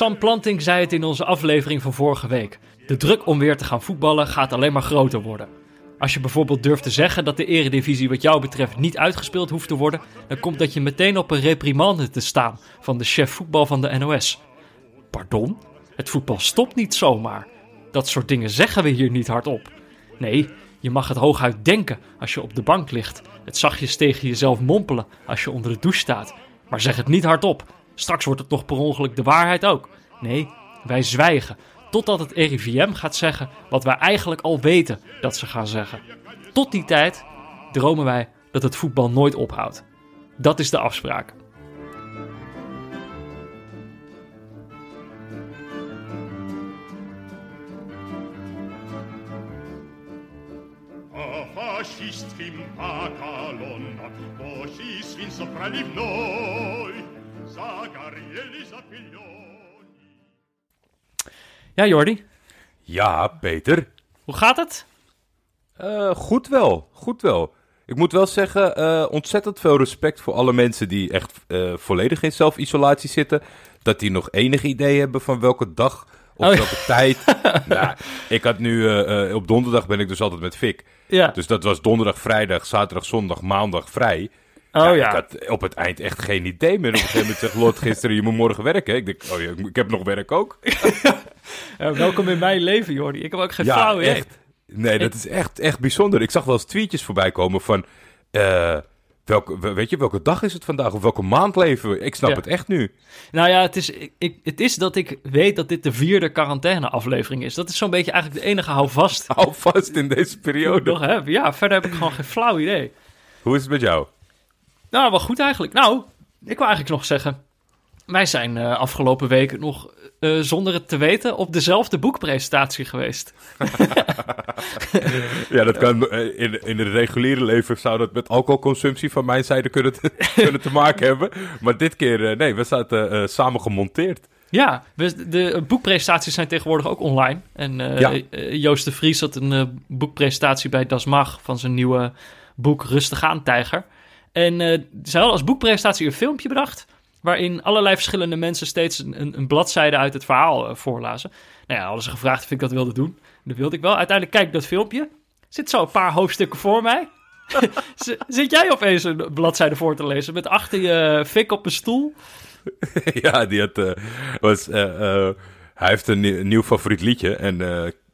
Sam Planting zei het in onze aflevering van vorige week. De druk om weer te gaan voetballen gaat alleen maar groter worden. Als je bijvoorbeeld durft te zeggen dat de eredivisie wat jou betreft niet uitgespeeld hoeft te worden, dan komt dat je meteen op een reprimande te staan van de chef voetbal van de NOS. Pardon? Het voetbal stopt niet zomaar. Dat soort dingen zeggen we hier niet hardop. Nee, je mag het hooguit denken als je op de bank ligt. Het zachtjes tegen jezelf mompelen als je onder de douche staat. Maar zeg het niet hardop. Straks wordt het nog per ongeluk de waarheid ook. Nee, wij zwijgen. Totdat het RIVM gaat zeggen wat wij eigenlijk al weten dat ze gaan zeggen. Tot die tijd dromen wij dat het voetbal nooit ophoudt. Dat is de afspraak. A Ja, Jordi, Ja, Peter. hoe gaat het? Eh, goed wel, goed wel. Ik moet wel zeggen, eh, ontzettend veel respect voor alle mensen die echt eh, volledig in zelfisolatie zitten. Dat die nog enig idee hebben van welke dag of Oh, ja. welke tijd. nou, ik had nu, op donderdag ben ik dus altijd met Fik. Ja. Dus dat was donderdag, vrijdag, zaterdag, zondag, maandag vrij. Oh ja. Ik had op het eind echt geen idee meer. Op een gegeven moment zegt Lot gisteren, je moet morgen werken. Ik denk, oh ja, ik heb nog werk ook. Welkom in mijn leven, Jordi. Ik heb ook geen Ja, flauw idee. echt. Nee, dat is echt, echt bijzonder. Ik zag wel eens tweetjes voorbij komen van... eh, welke, we- weet je, welke dag is het vandaag? Of welke maand leven we? Ik snap Ja. het echt nu. Nou ja, het is, ik, het is dat ik weet dat dit de vierde quarantaine-aflevering is. Dat is zo'n beetje eigenlijk de enige houvast Hou vast in deze periode. nog heb. Ja, verder heb ik gewoon geen flauw idee. Hoe is het met jou? Nou, wel goed eigenlijk. Nou, ik wil eigenlijk nog zeggen... Wij zijn eh, afgelopen week nog, eh, zonder het te weten, op dezelfde boekpresentatie geweest. Ja, dat kan eh, in, in het reguliere leven zou dat met alcoholconsumptie van mijn zijde kunnen te, kunnen te maken hebben. Maar dit keer, nee, we zaten samen gemonteerd. Ja, we, de boekpresentaties zijn tegenwoordig ook online. En Ja. Joost de Vries had een boekpresentatie bij Das Mag van zijn nieuwe boek Rustig aan, Tijger. En eh ze hadden als boekpresentatie een filmpje bedacht... waarin allerlei verschillende mensen steeds een, een, bladzijde uit het verhaal eh, voorlazen. Nou ja, hadden ze gevraagd of ik dat wilde doen. Dat wilde ik wel. Uiteindelijk kijk ik dat filmpje. Zit zo een paar hoofdstukken voor mij. Zit jij opeens een bladzijde voor te lezen met achter je fik op een stoel? ja, die had, eh, was, hij heeft een, nieuw- een nieuw favoriet liedje. En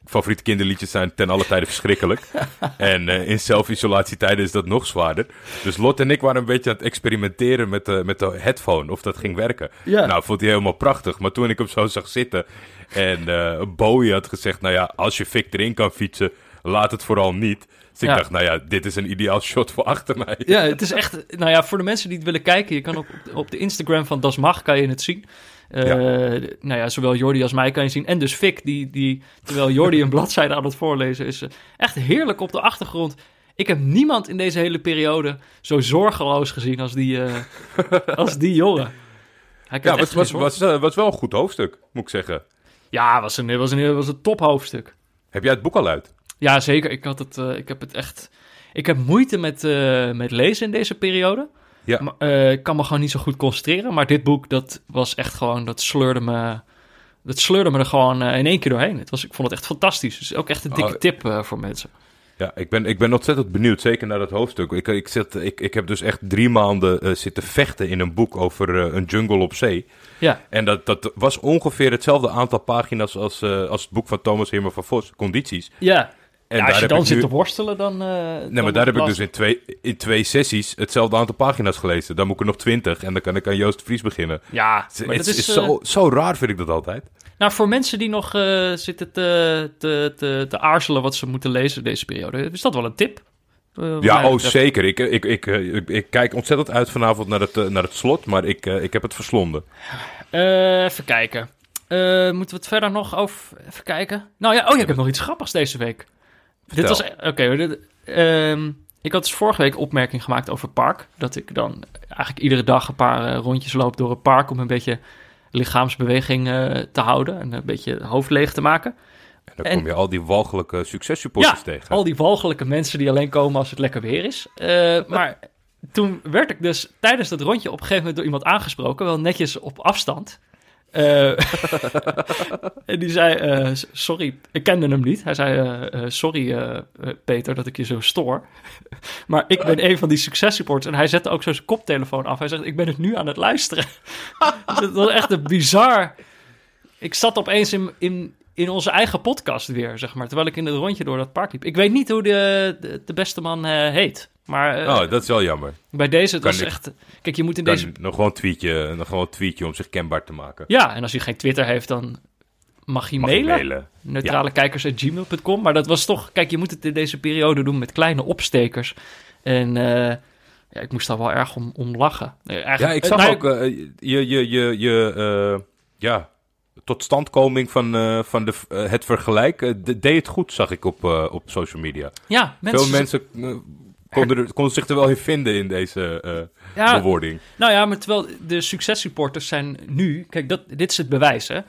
favoriete kinderliedjes zijn ten alle tijde verschrikkelijk. en eh, in zelfisolatietijden is dat nog zwaarder. Dus Lot en ik waren een beetje aan het experimenteren met de, met de headphone, of dat ging werken. Ja. Nou, vond hij helemaal prachtig. Maar toen ik hem zo zag zitten en eh Bowie had gezegd, nou ja, als je fik erin kan fietsen, laat het vooral niet. Dus ik Ja. dacht, nou ja, dit is een ideaal shot voor achter mij. Ja, het is echt. Nou ja, voor de mensen die het willen kijken, je kan op, op de Instagram van Das Mag kan je het zien. Eh, Ja. Nou ja, zowel Jordi als mij kan je zien. En dus Fik, die, die terwijl Jordi een bladzijde aan het voorlezen is, eh, echt heerlijk op de achtergrond. Ik heb niemand in deze hele periode zo zorgeloos gezien als die, eh, als die jongen. Hij Ja, het was, was, was, was wel een goed hoofdstuk, moet ik zeggen. ja, was een, was een, was een tophoofdstuk. Heb jij het boek al uit? Ja, zeker. Ik, had het, ik heb het echt. Ik heb moeite met, met lezen in deze periode. Ja. Maar, eh, ik kan me gewoon niet zo goed concentreren. Maar dit boek, dat was echt gewoon. Dat sleurde me. Dat sleurde me er gewoon eh, in één keer doorheen. Het was, ik vond het echt fantastisch. Dus ook echt een dikke Oh. tip eh, voor mensen. Ja, ik ben, ik ben ontzettend benieuwd, zeker naar dat hoofdstuk. Ik, ik, zit, ik, ik heb dus echt drie maanden zitten vechten in een boek over een jungle op zee. Ja, En dat, dat was ongeveer hetzelfde aantal pagina's als, als het boek van Thomas Himmer van Vos, Condities. ja. En Ja, als je dan zit nu- te worstelen, dan. eh, Nee, maar daar heb ik dus in twee, in twee sessies hetzelfde aantal pagina's gelezen. Dan moet ik er nog twintig en dan kan ik aan Joost Vries beginnen. Ja, Het, maar het dat is, is, zo, eh, zo raar, vind ik dat altijd. Nou, voor mensen die nog eh, zitten te, te, te, te aarzelen wat ze moeten lezen deze periode, is dat wel een tip? Ja, oh zeker. Ik, ik, ik, ik, ik kijk ontzettend uit vanavond naar het, naar het slot, maar ik, ik heb het verslonden. Even kijken. Moeten we het verder nog over... Even kijken. Nou ja, oh ja, ik heb nog iets grappigs deze week. Dit was... Oké, ehm, ik had dus vorige week opmerking gemaakt over park. Dat ik dan eigenlijk iedere dag een paar eh, rondjes loop door het park... om een beetje lichaamsbeweging eh, te houden. En een beetje het hoofd leeg te maken. En dan En- kom je al die walgelijke successupporters ja, tegen. al die walgelijke mensen die alleen komen als het lekker weer is. Eh, maar toen werd ik dus tijdens dat rondje op een gegeven moment door iemand aangesproken, wel netjes op afstand. Eh, en die zei, eh, sorry, ik kende hem niet. Hij zei, eh, sorry Peter dat ik je zo stoor. maar ik ben een van die successupporters. En hij zette ook zo zijn koptelefoon af. Hij zegt, ik ben het nu aan het luisteren. dat was echt een bizar... Ik zat opeens in, in, in onze eigen podcast weer, zeg maar. Terwijl ik in het rondje door dat park liep. Ik weet niet hoe de, de, de beste man eh, heet. Maar eh, Oh, dat is wel jammer. bij deze, het kan was ik- echt... Kijk, je moet in deze... nog gewoon een tweetje, nog gewoon een tweetje om zich kenbaar te maken. Ja, en als je geen Twitter heeft, dan mag je Mag mailen. mailen. neutralekijkers.gmail.com. Maar dat was toch... Kijk, je moet het in deze periode doen met kleine opstekers. En eh, ja, ik moest daar wel erg om, om lachen. Nee, Ja, ik zag nou, ook je, je, je, je ja, totstandkoming van, eh, van de, eh, het vergelijk. eh, de- deed het goed, zag ik op, op social media. Ja, mensen... Veel mensen konden, er- konden zich er wel in vinden in deze ja, bewoording. Nou ja, maar terwijl de successupporters zijn nu... Kijk, dat, dit is het bewijs, hè.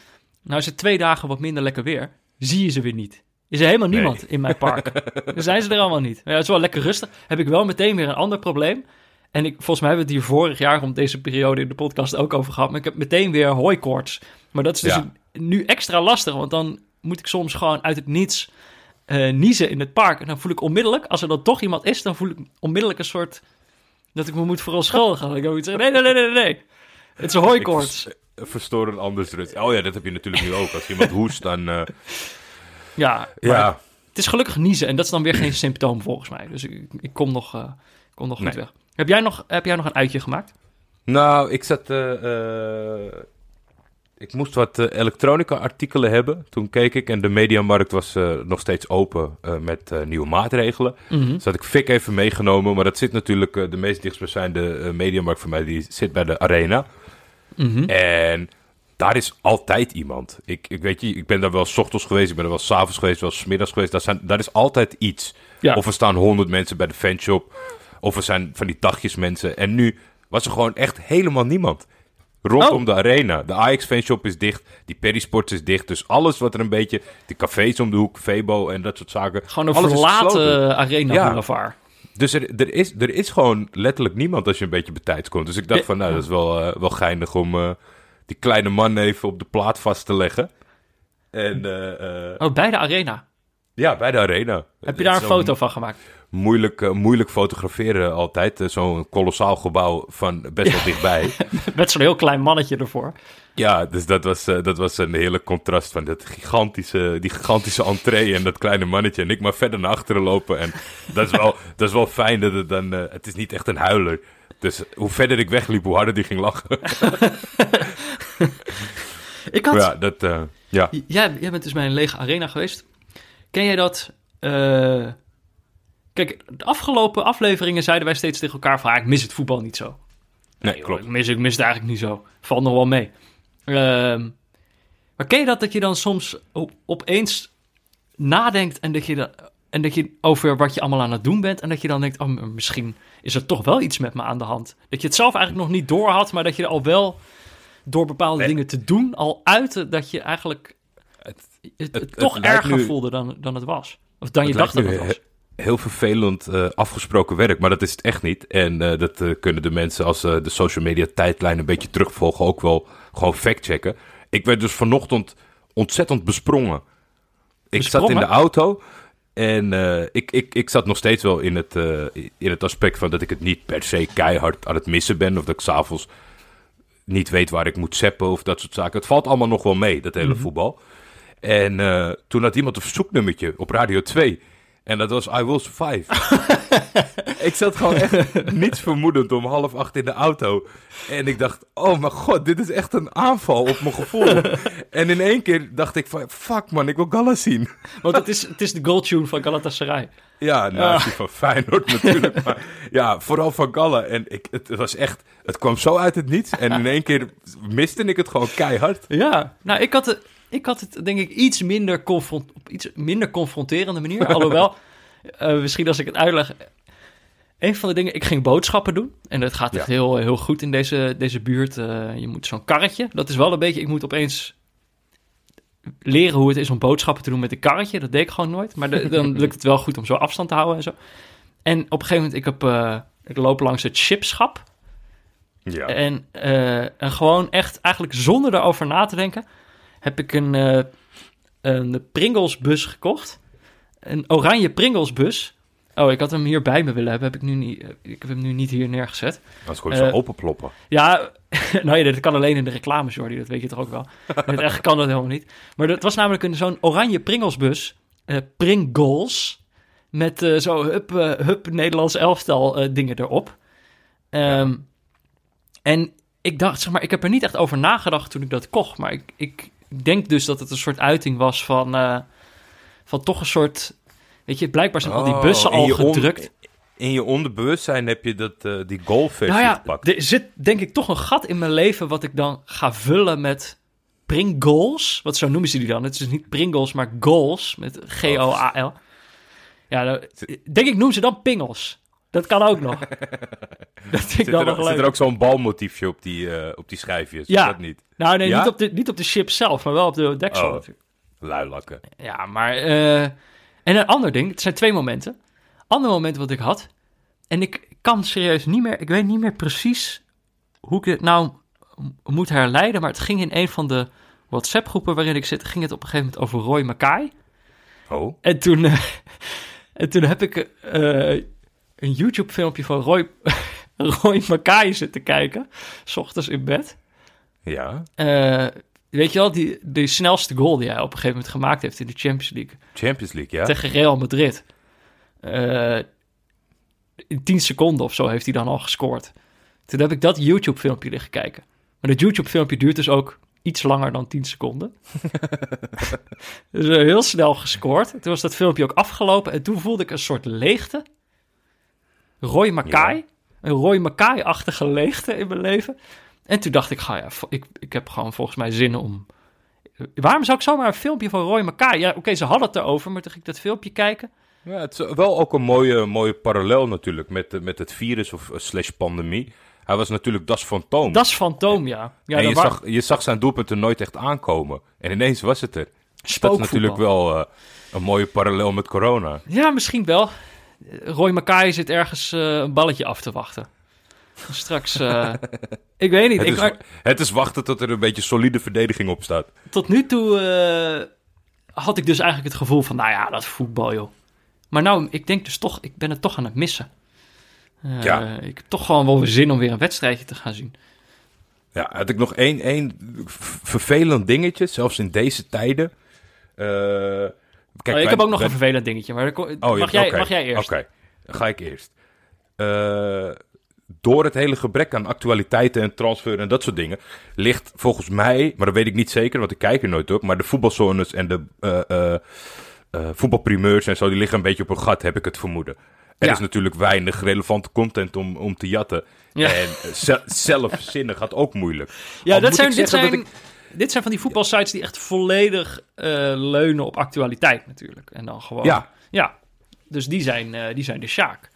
Nou is het twee dagen wat minder lekker weer. Zie je ze weer niet. Is er helemaal Nee. niemand in mijn park. Dan zijn ze er allemaal niet. Ja, het is wel lekker rustig. Heb ik wel meteen weer een ander probleem. En ik, volgens mij hebben we het hier vorig jaar om deze periode in de podcast ook over gehad. Maar ik heb meteen weer hooikoorts. Maar dat is dus Ja. nu extra lastig. Want dan moet ik soms gewoon uit het niets eh, niezen in het park. En dan voel ik onmiddellijk, als er dan toch iemand is... dan voel ik onmiddellijk een soort... dat ik me moet verontschuldigen. Ik moet zeggen, nee, nee, nee, nee, nee. Het is een hooikoorts. Vers- eh, verstoor een anders rust. Oh ja, dat heb je natuurlijk nu ook. Als iemand hoest, dan... eh, Ja, ja, het is gelukkig niezen. En dat is dan weer geen symptoom volgens mij. Dus ik, ik kom nog, ik kom nog goed weg. Heb jij, nog, heb jij nog een uitje gemaakt? Nou, ik zat. eh, eh, ik moest wat eh, elektronica-artikelen hebben. Toen keek ik en de mediamarkt was nog steeds open met nieuwe maatregelen. Mhm. Dus had ik Fik even meegenomen. Maar dat zit natuurlijk. de meest dichtstbijzijnde mediamarkt voor mij die zit bij de Arena. Mhm. En daar is altijd iemand. Ik, ik weet je, ik ben daar wel 's ochtends geweest, ik ben er wel 's avonds geweest, wel 's middags geweest. Daar, zijn, daar is altijd iets. Ja. Of er staan honderd mensen bij de fanshop, of er zijn van die dagjes mensen. En nu was er gewoon echt helemaal niemand. Rondom Oh. de arena. De Ajax fanshop is dicht, die Perisport is dicht. Dus alles wat er een beetje, de cafés om de hoek, Febo en dat soort zaken. Gewoon een verlaten arena Ja. boulevard. Dus er, er, is, er is gewoon letterlijk niemand als je een beetje betijds komt. Dus ik dacht van, nou, dat is wel, eh, wel geinig om eh, die kleine man even op de plaat vast te leggen. En eh, Oh, bij de arena. Ja, bij de arena. Heb je daar een foto van gemaakt? Moeilijk, eh, moeilijk fotograferen altijd. Eh, Zo'n kolossaal gebouw van best wel dichtbij. Met zo'n heel klein mannetje ervoor. Ja, dus dat was, eh, dat was een hele contrast van dat gigantische, die gigantische entree en dat kleine mannetje. En ik maar verder naar achteren lopen. En dat is wel, dat is wel fijn dat het dan... het is niet echt een huiler. Dus hoe verder ik wegliep, hoe harder die ging lachen. Ik had... ja, dat... ja. Jij, jij bent dus bij een lege arena geweest. Ken jij dat? eh, Kijk, de afgelopen afleveringen zeiden wij steeds tegen elkaar van... "Ah, ik mis het voetbal niet zo. Nee, klopt. Ik mis, ik mis het eigenlijk niet zo. Valt nog wel mee. Ehm, maar ken je dat dat je dan soms op, opeens nadenkt... En dat, je da- en dat je over wat je allemaal aan het doen bent... en dat je dan denkt, oh, misschien is er toch wel iets met me aan de hand. Dat je het zelf eigenlijk nog niet door had... maar dat je er al wel door bepaalde Nee. dingen te doen... al uitte dat je eigenlijk Het, het, het, het toch erger nu- voelde dan, dan het was. Of dan je dacht dat het was. heel vervelend eh, afgesproken werk, maar dat is het echt niet. En eh, dat eh, kunnen de mensen als ze de social media tijdlijn een beetje terugvolgen ook wel gewoon factchecken. Ik werd dus vanochtend ontzettend besprongen. Ik zat in de auto en ik, ik, ik zat nog steeds wel in het, in het aspect van dat ik het niet per se keihard aan het missen ben. Of dat ik s'avonds niet weet waar ik moet zeppen of dat soort zaken. Het valt allemaal nog wel mee, dat hele voetbal. En eh, toen had iemand een verzoeknummertje op Radio 2. En dat was I Will Survive. ik zat gewoon echt niets vermoedend om half acht in de auto. En ik dacht, oh mijn god, dit is echt een aanval op mijn gevoel. en in één keer dacht ik van, fuck man, ik wil Galla zien. Want het is, het is de goaltune van Galatasaray. Ja, nou, Ah. die van Feyenoord natuurlijk. Maar ja, vooral van Galla. En ik, het was echt, het kwam zo uit het niets. En in één keer miste ik het gewoon keihard. Ja, nou, ik had ik had het denk ik iets minder, confront, op iets minder confronterende manier. Alhoewel, eh, misschien als ik het uitleg. Een van de dingen, ik ging boodschappen doen. En dat gaat echt Ja. heel, heel goed in deze, deze buurt. Eh, je moet zo'n karretje. Dat is wel een beetje, ik moet opeens leren hoe het is om boodschappen te doen met een karretje. Dat deed ik gewoon nooit. Maar de- dan lukt het wel goed om zo afstand te houden en zo. En op een gegeven moment, ik, heb, eh, ik loop langs het chipschap. Ja. En, en gewoon echt, eigenlijk zonder erover na te denken, heb ik een, eh een Pringles bus gekocht. Een oranje Pringles bus. Oh, ik had hem hier bij me willen hebben. Heb ik, nu niet, eh, ik heb hem nu niet hier neergezet. Als gewoon zo Eh, openploppen. Ja, nou ja, dat kan alleen in de reclames, Jordi. Dat weet je toch ook wel. Echt kan dat helemaal niet. Maar dat was namelijk een, zo'n oranje Pringlesbus. eh Pringles. Met eh, zo hup, hup Nederlands elftal dingen erop. Ehm, En ik dacht, zeg maar, ik heb er niet echt over nagedacht toen ik dat kocht. Maar ik, ik denk dus dat het een soort uiting was van, eh, van toch een soort... Weet je, blijkbaar zijn al die Oh, bussen al gedrukt. In je onderbewustzijn heb je dat, eh, die golfversie Nou ja, gepakt. er zit denk ik toch een gat in mijn leven wat ik dan ga vullen met Pringles. Wat zo noemen ze die dan? Het is dus niet Pringles, maar goals met G-O-A-L. Ja, dan, denk ik noem ze dan pingels. Dat kan ook nog. dat vind ik Zit dan er, nog zit er ook zo'n balmotiefje op die, eh, op die schijfjes? Ja. Dat niet. Nou nee, Ja? niet, op de, niet op de chip zelf, maar wel op de deksel Oh. Luilakken. Ja, maar... eh, en een ander ding, het zijn twee momenten. Ander moment wat ik had, en ik kan serieus niet meer... Ik weet niet meer precies hoe ik het nou moet herleiden, maar het ging in een van de WhatsApp-groepen waarin ik zit, ging het op een gegeven moment over Roy Mackay. Oh, En toen, eh, en toen heb ik een YouTube-filmpje van Roy, Roy Mackay zitten kijken, s ochtends in bed. ja. Eh, weet je wel, die, de snelste goal die hij op een gegeven moment gemaakt heeft in de Champions League Champions League, ja. tegen Real Madrid. Eh, in 10 seconden of zo heeft hij dan al gescoord. Toen heb ik dat YouTube-filmpje liggen kijken. Maar dat YouTube-filmpje duurt dus ook iets langer dan 10 seconden. dus heel snel gescoord. Toen was dat filmpje ook afgelopen en toen voelde ik een soort leegte. Roy Mackay. Een Roy Mackay-achtige leegte in mijn leven. En toen dacht ik, ga ja, ik, ik heb gewoon volgens mij zin om... Waarom zou ik zomaar een filmpje van Roy Mackay... Ja, oké, ze hadden het erover, maar toen ging ik dat filmpje kijken. Ja, het is wel ook een mooie, mooie parallel natuurlijk met, met het virus of eh, slash pandemie. Hij was natuurlijk Das Fantoom. Dat is Fantoom, ja. ja en je zag, je zag zijn doelpunten nooit echt aankomen. En ineens was het er. Dat is natuurlijk wel eh, een mooie parallel met corona. Ja, misschien wel. Roy Mackay zit ergens eh, een balletje af te wachten. Straks, eh, ik weet niet. Het Ik, is, maar het is wachten tot er een beetje solide verdediging op staat. tot nu toe eh, had ik dus eigenlijk het gevoel van, nou ja, dat is voetbal, joh. Maar nou, ik denk dus toch, ik ben het toch aan het missen. Ja. Ik heb toch gewoon wel weer zin om weer een wedstrijdje te gaan zien. Ja, had ik nog één, één vervelend dingetje, zelfs in deze tijden. Kijk, Oh, ik wij- heb ook nog wij- een vervelend dingetje, maar Oh, mag, jij, mag jij eerst? Oké, ga ik eerst. Eh, door het hele gebrek aan actualiteiten en transfer en dat soort dingen... ligt volgens mij, maar dat weet ik niet zeker, want ik kijk er nooit op... maar de voetbalzones en de eh, eh, voetbalprimeurs en zo... die liggen een beetje op een gat, heb ik het vermoeden. Er Ja. is natuurlijk weinig relevante content om, om te jatten. Ja. En ze- zelfzinnig gaat ook moeilijk. Ja, Al dat zijn, dit, zijn, dat dit zijn van die voetbalsites die echt volledig eh, leunen op actualiteit natuurlijk. En dan gewoon... Ja. Ja, dus die zijn, eh, die zijn de Sjaak.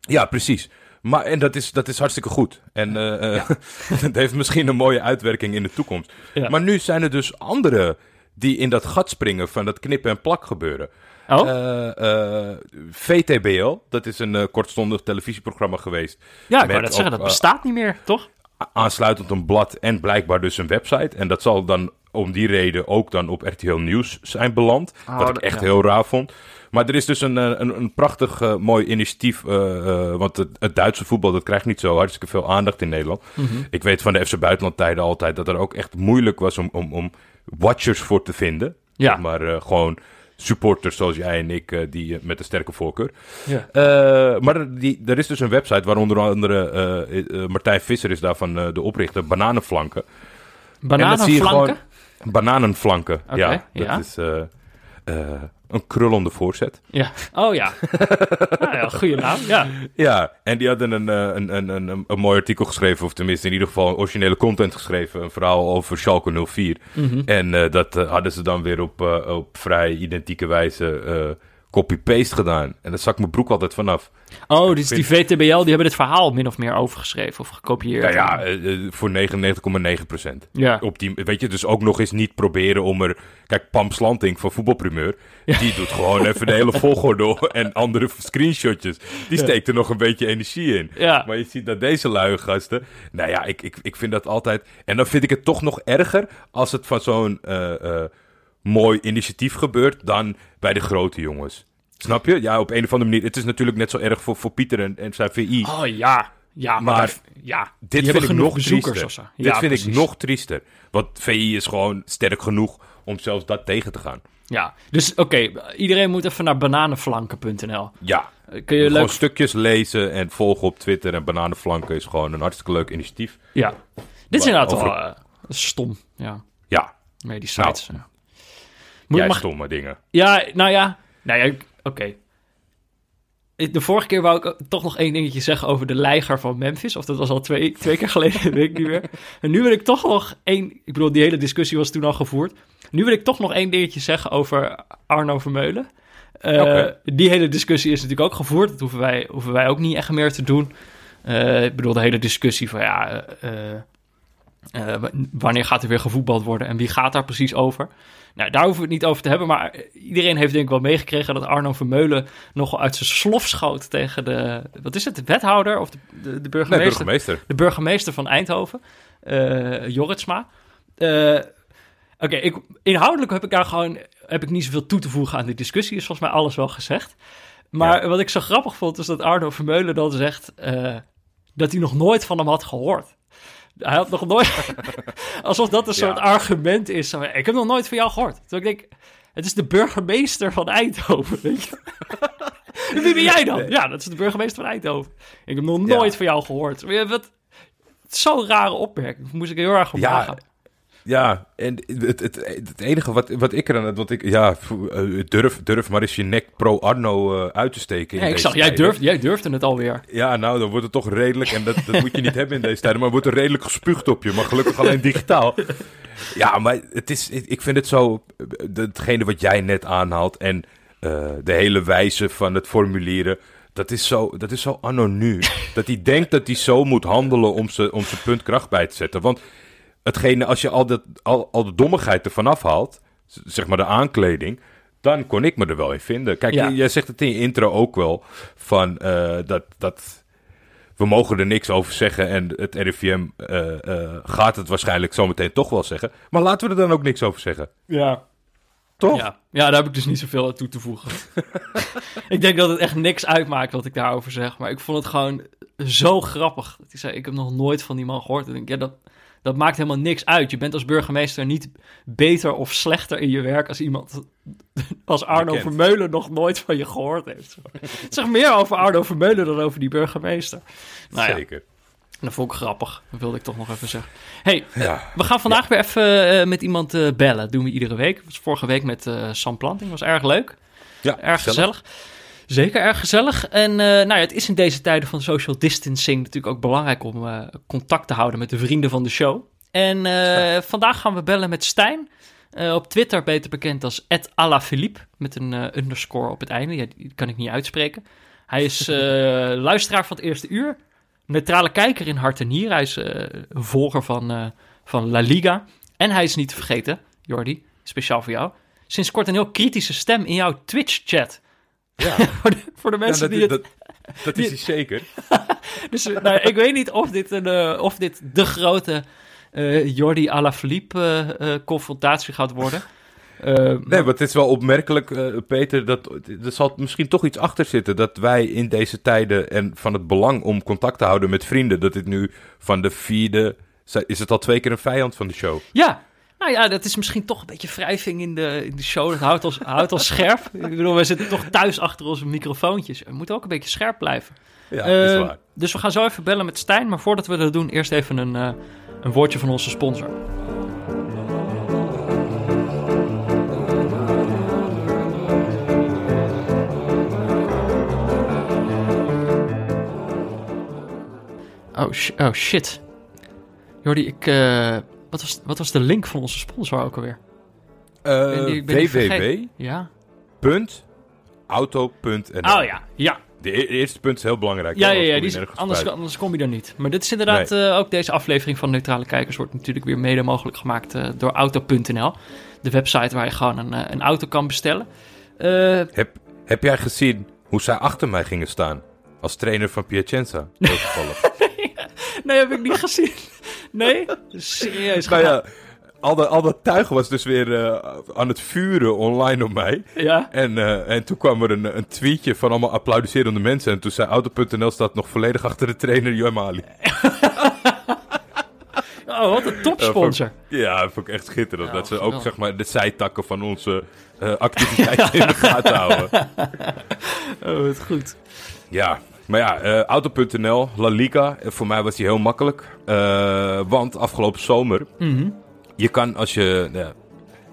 Ja, precies. Maar, en dat is, dat is hartstikke goed. En eh, het heeft misschien een mooie uitwerking in de toekomst. Ja. Maar nu zijn er dus anderen die in dat gat springen van dat knippen en plak gebeuren. Oh, VTBL, dat is een kortstondig televisieprogramma geweest. ja, ik wou net zeggen, dat bestaat niet meer, toch? Aansluitend een blad en blijkbaar dus een website. En dat zal dan om die reden ook dan op RTL Nieuws zijn beland. Oh, wat ik echt ja. heel raar vond. Maar er is dus een, eh, een, een prachtig eh, mooi initiatief. eh, want het, het Duitse voetbal dat krijgt niet zo hartstikke veel aandacht in Nederland. Mhm. Ik weet van de FC Buitenlandtijden altijd dat er ook echt moeilijk was om, om, om watchers voor te vinden. Ja. Zeg maar gewoon supporters zoals jij en ik, eh, die eh, met een sterke voorkeur. Ja. Eh, maar er, die, er is dus een website waar onder andere Martijn Visser is daarvan de oprichter, Bananenflanken. Bananenflanken? Bananenflanken, ja. Dat ja. is een krullende voorzet. Ja. Oh ja. ah, ja, goede naam, ja. Ja, en die hadden een, eh, een, een, een, een, een mooi artikel geschreven, of tenminste in ieder geval originele content geschreven. Een verhaal over Schalke 04. Mhm. En eh, dat eh, hadden ze dan weer op, eh, op vrij identieke wijze eh, copy-paste gedaan. En daar zak mijn broek altijd vanaf. Oh, dus die VTBL, die hebben dit verhaal min of meer overgeschreven of gekopieerd. Nou ja, eh, eh, voor 99,9% Ja. Op die, weet je, dus ook nog eens niet proberen om er... Kijk, Pam Slanting van Voetbalprimeur, die doet gewoon even de hele volgorde en andere screenshotjes. Die steekt er nog een beetje energie in. Ja. Maar je ziet dat deze luie gasten... Nou ja, ik, ik, ik vind dat altijd... En dan vind ik het toch nog erger als het van zo'n eh, mooi initiatief gebeurt dan bij de grote jongens. Snap je? Ja, op een of andere manier. Het is natuurlijk net zo erg voor, voor Pieter en, en zijn VI. Oh ja, ja, maar, ja, Dit vind ik nog triester. Dit vind ik nog triester. Want VI is gewoon sterk genoeg om zelfs dat tegen te gaan. Ja, dus oké, iedereen moet even naar bananenflanken.nl. Ja, Eh, Kun je gewoon leuk... stukjes lezen en volgen op Twitter. En Bananenflanken is gewoon een hartstikke leuk initiatief. Ja, dit is inderdaad over- wel eh, stom. Ja, Ja, nee, die sites. Nou, ja. Moet, jij mag, stomme dingen. Ja, nou ja. Nou ja, oké. De vorige keer wou ik toch nog één dingetje zeggen over de leiger van Memphis. Of dat was al twee, twee keer geleden, weet ik niet meer. En nu wil ik toch nog één... Ik bedoel, die hele discussie was toen al gevoerd. Nu wil ik toch nog één dingetje zeggen over Arno Vermeulen. Eh. Die hele discussie is natuurlijk ook gevoerd. Dat hoeven wij, hoeven wij ook niet echt meer te doen. Eh, ik bedoel, de hele discussie van ja... eh, wanneer gaat er weer gevoetbald worden en wie gaat daar precies over? Nou, daar hoeven we het niet over te hebben, maar iedereen heeft denk ik wel meegekregen dat Arno Vermeulen nogal uit zijn slof schoot tegen de, wat is het, de wethouder of de, de, de Nee, burgemeester? de burgemeester van Eindhoven, eh Jorritsma. Eh, Oké, inhoudelijk heb ik daar gewoon heb ik niet zoveel toe te voegen aan die discussie. Is volgens mij alles wel gezegd. Maar wat ik zo grappig vond, is dat Arno Vermeulen dan zegt eh, dat hij nog nooit van hem had gehoord. Hij had nog nooit... alsof dat een Ja. soort argument is. Ik heb nog nooit van jou gehoord. Terwijl ik denk, het is de burgemeester van Eindhoven, weet je. Wie ben jij dan? Ja, dat is de burgemeester van Eindhoven. Ik heb nog Ja. nooit van jou gehoord. Wat, Zo'n rare opmerking. Moest ik heel erg om Ja. Ja, en het, het, het enige wat, wat ik eraan... Wat ik, ja, eh, durf, durf maar eens je nek pro-Arno eh, uit te steken. Ja, ik zag, jij, durfde, jij durfde het alweer. Ja, nou, dan wordt het toch redelijk. En dat, dat moet je niet hebben in deze tijden. Maar wordt er redelijk gespuugd op je. Maar gelukkig alleen digitaal. Ja, maar het is, ik vind het zo. Hetgene wat jij net aanhaalt. En eh, de hele wijze van het formulieren. Dat is zo, dat is zo anonu. dat hij denkt dat hij zo moet handelen om zijn om zijn punt kracht bij te zetten. Want hetgene, als je al, dat, al, al de dommigheid ervan afhaalt. Zeg maar de aankleding. Dan kon ik me er wel in vinden. Kijk, Ja. jij zegt het in je intro ook wel. Van eh, dat. dat we mogen er niks over zeggen en het RIVM eh, eh, gaat het waarschijnlijk zometeen toch wel zeggen. Maar laten we er dan ook niks over zeggen. Ja. Toch? Ja. ja, daar heb ik dus niet zoveel aan toe te voegen. ik denk dat het echt niks uitmaakt wat ik daarover zeg. Maar ik vond het gewoon zo grappig. Dat hij zei, ik heb nog nooit van die man gehoord. En ik denk, ja, dat, dat maakt helemaal niks uit. Je bent als burgemeester niet beter of slechter in je werk... als iemand als Arno. Vermeulen nog nooit van je gehoord heeft. Het zegt meer over Arno Vermeulen dan over die burgemeester. Nou ja, Zeker. dat vond ik grappig. Dat wilde ik toch nog even zeggen. hey, Ja. we gaan vandaag weer even eh, met iemand eh, bellen. Dat doen we iedere week. Dat was vorige week met eh, Sam Planting. was erg leuk. Ja, Erg gezellig. Zeker erg gezellig. En eh, nou ja, het is in deze tijden van social distancing natuurlijk ook belangrijk om eh, contact te houden met de vrienden van de show. En eh, vandaag gaan we bellen met Stijn. Op Twitter beter bekend als @alaphilippe met een underscore op het einde. Ja, die kan ik niet uitspreken. Hij is luisteraar van het eerste uur. Neutrale kijker in hart en nier. Hij is een volger van, van La Liga. En hij is niet te vergeten, Jordi, speciaal voor jou. Sinds kort een heel kritische stem in jouw Twitch-chat. Ja. voor, de, voor de mensen Ja, die dat, het... dat, dat is hij zeker. Dus, eh, nou, ik weet niet of dit, een, eh, of dit de grote eh Jordi Alaphilippe eh confrontatie gaat worden. Nee, maar- het is wel opmerkelijk, Peter, dat er zal misschien toch iets achter zitten. Dat wij in deze tijden en van het belang om contact te houden met vrienden, dat dit nu van de vierde, is het al twee keer een vijand van de show. Ja, nou ja, dat is misschien toch een beetje wrijving in de, in de show. Dat houdt ons, houdt ons scherp. Ik bedoel, we zitten toch thuis achter onze microfoontjes. We moeten ook een beetje scherp blijven. Ja, Eh, is waar. Dus we gaan zo even bellen met Stijn. Maar voordat we dat doen, eerst even een, eh, een woordje van onze sponsor. Oh, sh- oh shit. Jordi, ik, eh, wat, was, wat was de link van onze sponsor ook alweer? Eh, ben die- ben die vergeten. www. Ja? Auto.nl. Oh ja, ja. De e- eerste punt is heel belangrijk. Ja, ja, ja die is, anders, kom je er niet. Maar dit is inderdaad eh, ook deze aflevering van Neutrale Kijkers wordt natuurlijk weer mede mogelijk gemaakt eh, door Auto.nl. De website waar je gewoon een, eh, een auto kan bestellen. Eh, Heb, heb jij gezien hoe zij achter mij gingen staan? Als trainer van Piacenza. Toevallig. nee, heb ik niet gezien. Nee? Serieus? nou ja, al, dat- al dat tuig was dus weer eh, aan het vuren online op mij. Ja? En, eh, en toen kwam er een, een tweetje van allemaal applaudisserende mensen. En toen zei Auto.nl staat nog volledig achter de trainer Joem Ali. Oh, wat een topsponsor. Ja, dat vond ik echt schitterend. Ja, dat ze ook zeg maar, de zijtakken van onze eh, activiteiten in de gaten houden. Oh, wat goed. Ja, maar ja, eh, Auto.nl, La Liga, eh, voor mij was die heel makkelijk. Eh, want afgelopen zomer, Mhm. je kan als je, ja,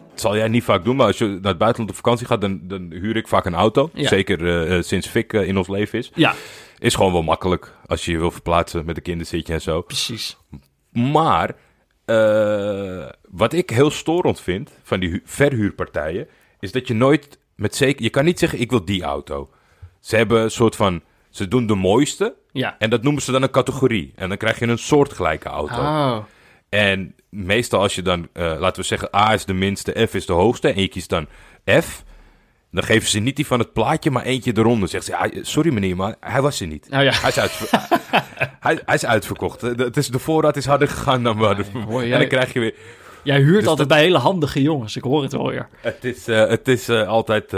dat zal jij niet vaak doen, maar als je naar het buitenland op vakantie gaat, dan, dan huur ik vaak een auto. Ja. Zeker sinds Fik in ons leven is. Ja, Is gewoon wel makkelijk als je je wil verplaatsen met een kinderzitje en zo. precies. Maar wat ik heel storend vind van die hu- verhuurpartijen, is dat je nooit met zeker. Je kan niet zeggen: ik wil die auto. Ze hebben een soort van. Ze doen de mooiste. Ja. En dat noemen ze dan een categorie. En dan krijg je een soortgelijke auto. Oh. En meestal als je dan, eh, laten we zeggen, A is de minste, F is de hoogste. En je kiest dan F. Dan geven ze niet die van het plaatje, maar eentje eronder. Zegt ze, sorry meneer, maar hij was er niet. Ja. Hij is, hij, hij is uitverkocht. De, het is, de voorraad is harder gegaan dan we hadden. En dan krijg je weer... Jij huurt Dus altijd bij hele handige jongens. Ik hoor het wel weer. Het is, eh, het is eh, altijd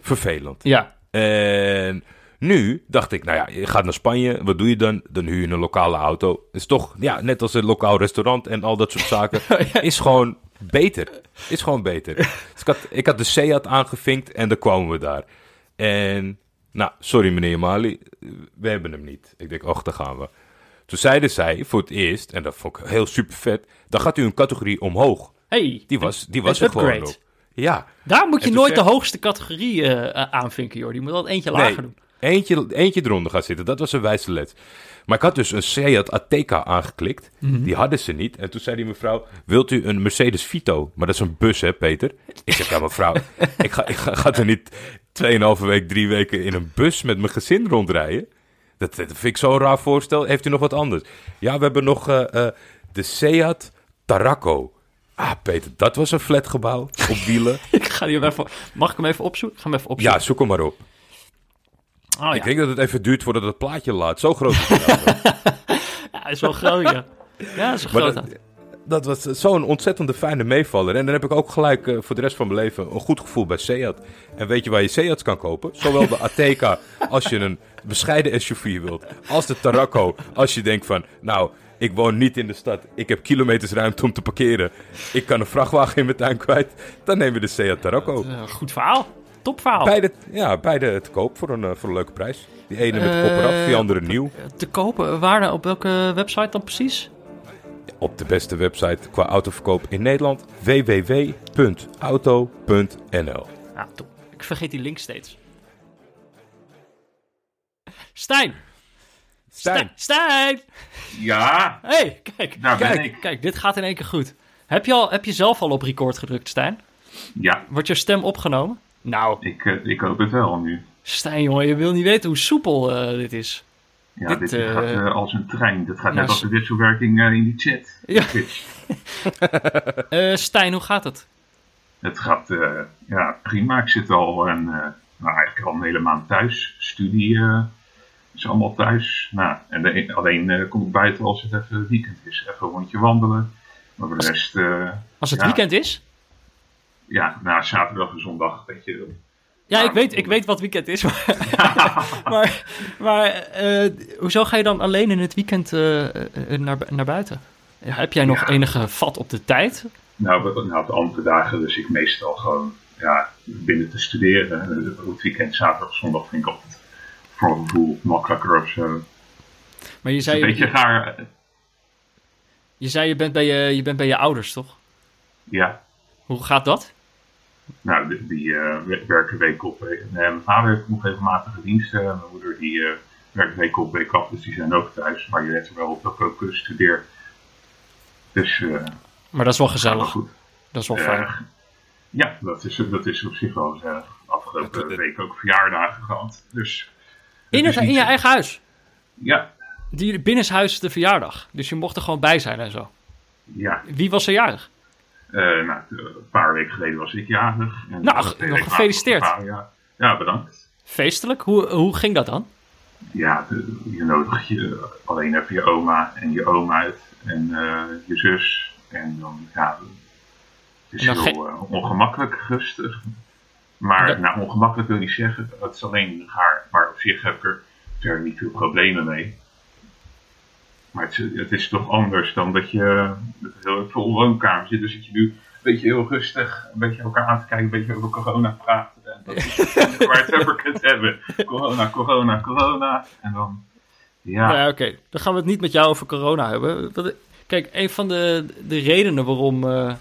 vervelend. Ja. En nu dacht ik, nou ja, je gaat naar Spanje. Wat doe je dan? Dan huur je een lokale auto. Is toch, ja, net als een lokaal restaurant en al dat soort zaken. Is gewoon beter. Is gewoon beter. Dus ik had, ik had de Seat aangevinkt en dan kwamen we daar. En, nou, sorry meneer Mali, we hebben hem niet. Ik denk, och, daar gaan we. Toen zeiden zij voor het eerst, en dat vond ik heel super vet, dan gaat u een categorie omhoog. Hey, Die was, die was er gewoon upgrade. op. Ja, Daar moet je nooit de hoogste categorie eh, aanvinken, joh. Die moet altijd eentje lager doen. Eentje, eentje eronder gaan zitten. Dat was een wijze les. Maar ik had dus een Seat Ateca aangeklikt. Mhm. Die hadden ze niet. En toen zei die mevrouw, wilt u een Mercedes Vito? Maar dat is een bus, hè, Peter? Ik zeg, ja, mevrouw, ik ga, ik ga, ga er niet 2,5 week, drie weken in een bus met mijn gezin rondrijden. Dat, dat vind ik zo'n raar voorstel. Heeft u nog wat anders? Ja, we hebben nog eh, eh, de Seat Tarraco. Ah, Peter, dat was een flatgebouw op wielen. Ik ga die even... Mag ik hem even opzoeken? Ik ga hem even opzoeken. Ja, zoek hem maar op. Oh, ja. Ik denk dat het even duurt voordat het plaatje laat. Zo groot is het. auto. ja, is wel groot, ja. Ja, is groot. dat, dat was zo'n ontzettende fijne meevaller. En dan heb ik ook gelijk eh, voor de rest van mijn leven een goed gevoel bij Seat. En weet je waar je Seats kan kopen? Zowel de Ateca als je een bescheiden SUV wilt. Als de Tarraco als je denkt van... Nou, ik woon niet in de stad. Ik heb kilometers ruimte om te parkeren. Ik kan een vrachtwagen in mijn tuin kwijt. Dan nemen we de Seat Tarraco. Eh, goed verhaal. Beide, ja, beide te koop voor een, eh, voor een leuke prijs. Die ene met kop eraf, die Eh, andere nieuw. Te kopen. Waar dan? Op welke website dan precies? op de beste website qua autoverkoop in Nederland. www.auto.nl Ja, top. Ik vergeet die link steeds. Stijn! Stijn, Stijn! Ja, hey, kijk. daar ben kijk, ik. kijk, dit gaat in één keer goed. Heb je, al, heb je zelf al op record gedrukt, Stijn? Ja, Wordt je stem opgenomen? Nou, ik, eh, ik hoop het wel nu. Stijn, jongen, je wil niet weten hoe soepel eh, dit is. Ja, Dit, dit, eh, gaat als een trein. Dit gaat nou, net als de wisselwerking in die chat. Ja. Stijn, hoe gaat het? Het gaat ja, prima. Ik zit al een, nou, eigenlijk al een hele maand thuis. Studie is allemaal thuis. Nou, en de, alleen kom ik buiten als het even weekend is. Even een rondje wandelen. Maar voor de rest, Als het Ja. weekend is? Ja, na zaterdag en zondag, weet je. Ja, Nou, ik weet, ik weet wat weekend is. Maar, maar, maar eh, hoezo ga je dan alleen in het weekend eh, eh, naar, naar buiten? Heb jij nog Ja. enige vat op de tijd? Nou, nou, op de andere dagen dus ik meestal gewoon ja, binnen te studeren. Het weekend, zaterdag, zondag vind ik altijd voor een gevoel makkelijker of zo. Maar je Een zei, beetje je, gaar. eh, je, zei je, bent bij je, je bent bij je ouders, toch? Ja, Hoe gaat dat? Nou, die, die eh, we- werken week op week. Nee, mijn vader heeft nog regelmatige diensten. Mijn moeder die eh, werkt week op week af, dus die zijn ook thuis. Maar je let er wel op dat ik ook eh, studeer. Dus eh Maar dat is wel gezellig. goed. Dat is wel Eh, fijn. ja, dat is, dat is op zich wel gezellig. Af afgelopen Dat- week ook verjaardagen gehad. Dus In, het is in je eigen huis. Ja, Die binnenshuis de verjaardag. Dus je mocht er gewoon bij zijn en zo. ja. Wie was er jarig? Eh, nou, een paar weken geleden was ik jarig. En Nou, nog gefeliciteerd. Ja. ja, bedankt. Feestelijk? Hoe, hoe ging dat dan? Ja, je nodigt je alleen even je oma en je oom uit en eh, je zus. En dan, ja, het is heel eh, ongemakkelijk, rustig. Maar, Dat- nou, ongemakkelijk wil niet zeggen, het is alleen haar. Maar op zich heb ik er verder niet veel problemen mee. Maar het, het is toch anders dan dat je heel vol woonkamer zit. Dus zit je nu een beetje heel rustig, een beetje elkaar aan te kijken, een beetje over corona praten. En dat is waar het over kunt hebben. Corona, corona, corona. En dan, ja. Ja, oké. Dan gaan we het niet met jou over corona hebben. Kijk, een van de, de redenen waarom, eh,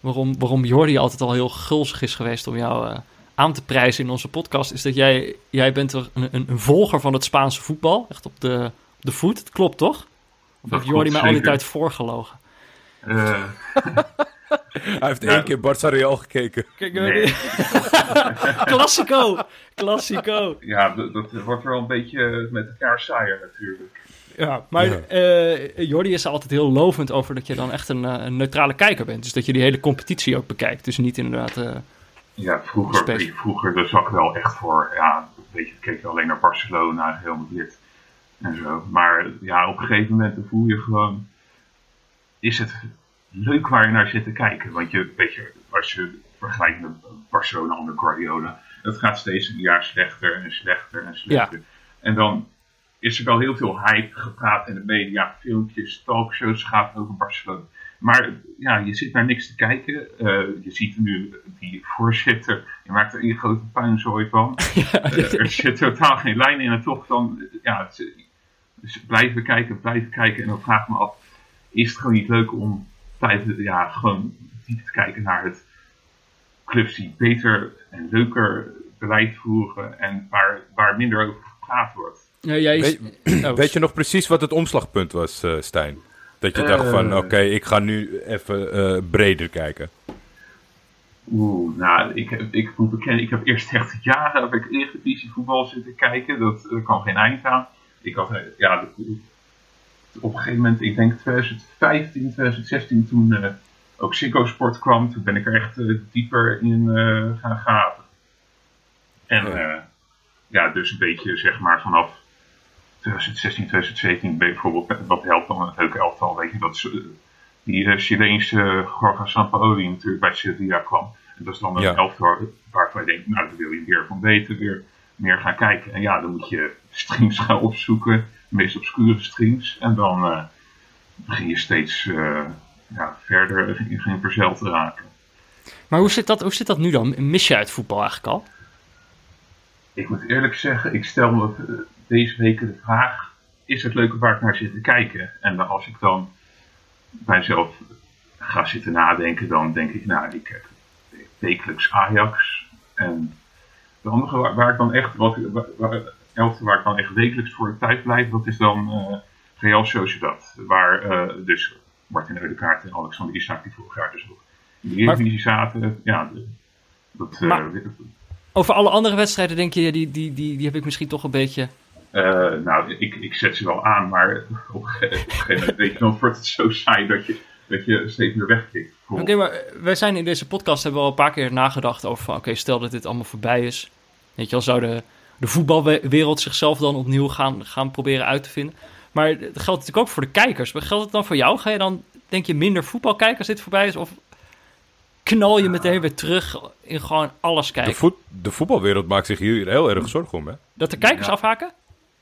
waarom, waarom Jordi altijd al heel gulzig is geweest om jou eh, aan te prijzen in onze podcast, is dat jij, jij bent een, een, een volger van het Spaanse voetbal. Echt op de, op de voet. Het klopt toch? Of Dat heeft Jordi mij al die tijd voorgelogen? Eh, Hij heeft Ja. één keer Barça Real gekeken. Kijk, Nee. Classico! Classico! ja, dat, dat wordt wel een beetje met elkaar saaier natuurlijk. Ja, maar Ja. eh, Jordi is er altijd heel lovend over dat je dan echt een, eh, een neutrale kijker bent. Dus dat je die hele competitie ook bekijkt. Dus niet inderdaad... eh, Ja, vroeger, vroeger daar zag ik wel echt voor, ja, weet je, keek je alleen naar Barcelona, Real Madrid en zo. Maar ja, op een gegeven moment voel je gewoon, is het leuk waar je naar zit te kijken. Want je, weet je, als je vergelijkt met Barcelona onder Guardiola, het gaat steeds een jaar slechter en slechter en slechter. En dan is er wel heel veel hype gepraat in de media, filmpjes, talkshows gaat over Barcelona. Maar ja, je zit naar niks te kijken. Eh, je ziet nu die voorzitter, je maakt er een grote puinzooi van. Eh, er zit totaal geen lijn in en toch dan, ja, ze, ze blijven kijken, blijven kijken. En dan vraag ik me af, is het gewoon niet leuk om blijven, ja, gewoon diep te kijken naar het clubs die beter en leuker beleid voeren en waar, waar minder over gepraat wordt. ja, jij is- Weet, Oh, weet je nog precies wat het omslagpunt was, eh, Stijn? Dat je dacht van, Eh. oké, ik ga nu even eh, breder kijken. Oeh, nou, ik, heb- ik moet bekennen, ik heb eerst echt jaren heb ik Eredivisie voetbal zitten kijken. Dat er kwam geen eind aan. Ik had, eh, ja, op een gegeven moment, ik denk 2015, 2016, toen eh, ook Ziggo Sport kwam, toen ben ik er echt eh, dieper in eh, gaan graven. En Ja. ja. dus een beetje zeg maar vanaf 2016, 2017 bijvoorbeeld, wat helpt dan het leuke elftal, weet je, dat die uh, Chileense Jorge Sampaoli natuurlijk bij Sevilla kwam. En dat is dan een Ja. elftal waarvan je denkt, nou daar wil je meer van weten, weer meer gaan kijken. En ja, dan moet je streams gaan opzoeken, de meest obscure streams. En dan eh, begin je steeds eh, ja, verder in geen verzeld te raken. Maar hoe zit, dat, hoe zit dat nu dan? Mis je uit voetbal eigenlijk al? Ik moet eerlijk zeggen, ik stel me eh, deze week de vraag: is het leuk waar ik naar zit te kijken? En als ik dan bij mezelf ga zitten nadenken, dan denk ik, nou, ik heb wekelijks Ajax. En de andere waar, waar ik dan echt, wat, waar, waar, elfde waar ik dan echt wekelijks voor thuis blijf, dat is dan eh Real Sociedad. Waar eh, dus Martin Eudekaart en Alexander Isak, die vorig jaar dus nog in de Eredivisie zaten, ja, de- dat, eh, Maar- Over alle andere wedstrijden denk je, ja, die, die, die, die heb ik misschien toch een beetje... Nou, ik, ik zet ze wel aan, maar op een gegeven moment weet je, dan wordt het zo saai dat je, dat je steeds meer wegklikt. Oké, maar wij zijn in deze podcast hebben we al een paar keer nagedacht over van... Oké, stel dat dit allemaal voorbij is. Weet je wel, zou de, de voetbalwereld zichzelf dan opnieuw gaan, gaan proberen uit te vinden. Maar dat geldt natuurlijk ook voor de kijkers. Maar geldt het dan voor jou? Ga je dan, denk je, minder voetbal kijken als dit voorbij is? Of knal je meteen weer terug in gewoon alles De, kijken? voet, de voetbalwereld maakt zich hier heel erg zorgen om, hè? Dat de kijkers Ja. afhaken?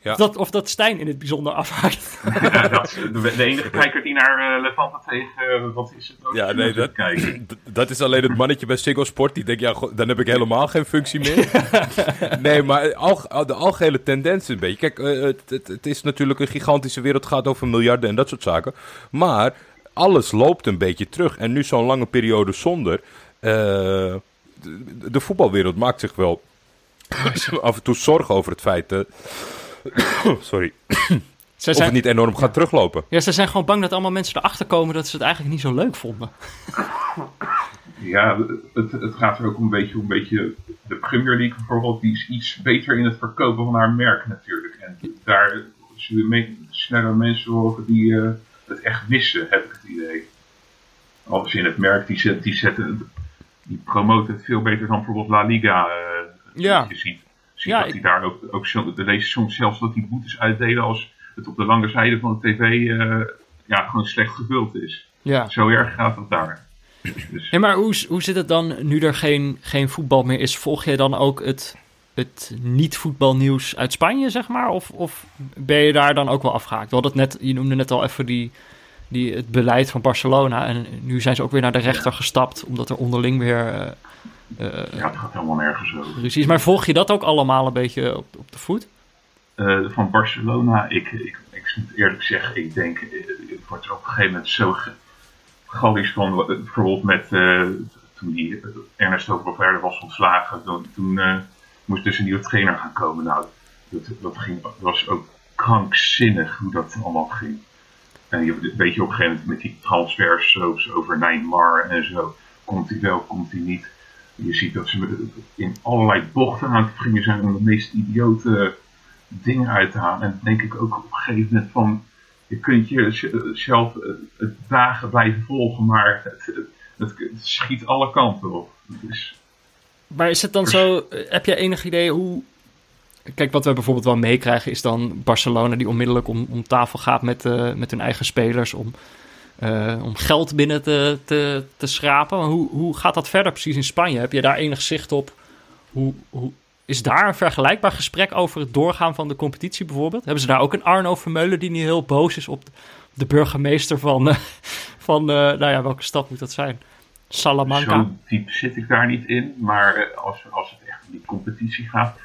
Ja. Of, dat, of dat Stijn in het bijzonder afhaakt? Ja, dat is de, de enige kijker die naar uh, Levante tegen, uh, wat is het ook? Ja, nee, dat, dat is alleen het mannetje bij Ziggo Sport. Die denkt, ja, go- dan heb ik helemaal geen functie meer. nee, maar al, de algehele tendens een beetje. Kijk, eh, het, het, het is natuurlijk een gigantische wereld. Het gaat over miljarden en dat soort zaken. Maar alles loopt een beetje terug. En nu zo'n lange periode zonder. eh, de, de voetbalwereld maakt zich wel af en toe zorgen over het feit... sorry. Ze Of het zijn, niet enorm gaat teruglopen. ja, ze zijn gewoon bang dat allemaal mensen erachter komen dat ze het eigenlijk niet zo leuk vonden. Ja, het, het gaat er ook een beetje om een beetje de Premier League bijvoorbeeld, die is iets beter in het verkopen van haar merk natuurlijk. En daar zullen me- sneller mensen horen die eh, het echt missen, heb ik het idee. Alles in het merk, die, zet, die, zetten, die promoten het veel beter dan bijvoorbeeld La Liga. eh, Ja. Je ziet, Ja, dat die daar ook, ook zo, de lezen soms zelfs dat die boetes uitdelen als het op de lange zijde van de tv eh, ja, gewoon slecht gevuld is. Ja. Zo erg gaat het daar. Dus, maar hoe, hoe zit het dan nu er geen, geen voetbal meer is? Volg je dan ook het, het niet-voetbalnieuws uit Spanje, zeg maar? Of, of ben je daar dan ook wel afgehaakt? We hadden net, je noemde net al even die, die, het beleid van Barcelona. En nu zijn ze ook weer naar de rechter gestapt, omdat er onderling weer eh, ja, het gaat helemaal nergens over. is. Maar volg je dat ook allemaal een beetje op, op de voet? Eh, van Barcelona, ik, ik, ik moet eerlijk zeggen, ik denk, eh, ik word er op een gegeven moment zo gallisch van, eh, bijvoorbeeld met, eh, toen die eh, Ernesto Valverde was ontslagen, toen, toen eh, moest dus een nieuwe trainer gaan komen. Nou, dat, dat, ging, dat was ook krankzinnig hoe dat allemaal ging. En je weet je op een gegeven moment met die transfers over Neymar en zo, komt hij wel, komt hij niet. Je ziet dat ze met- in allerlei bochten aan het springen zijn om de meest idiote dingen uit te halen. En dan denk ik ook op een gegeven moment van, je kunt jezelf eh, het dagen blijven volgen, maar het, het, schiet alle kanten op. Is, Maar is het dan zo, eh, heb je enig idee hoe... Kijk, wat we bijvoorbeeld wel meekrijgen is dan Barcelona die onmiddellijk om, om tafel gaat met, eh, met hun eigen spelers om, eh, om geld binnen te, te, te schrapen. Hoe, hoe gaat dat verder precies in Spanje? Heb je daar enig zicht op? Hoe, hoe, is daar een vergelijkbaar gesprek over het doorgaan van de competitie bijvoorbeeld? Hebben ze daar ook een Arno Vermeulen die nu heel boos is op de burgemeester van, eh, van eh, nou ja, welke stad moet dat zijn? Salamanca? Zo diep zit ik daar niet in, maar als, als het echt om die competitie gaat,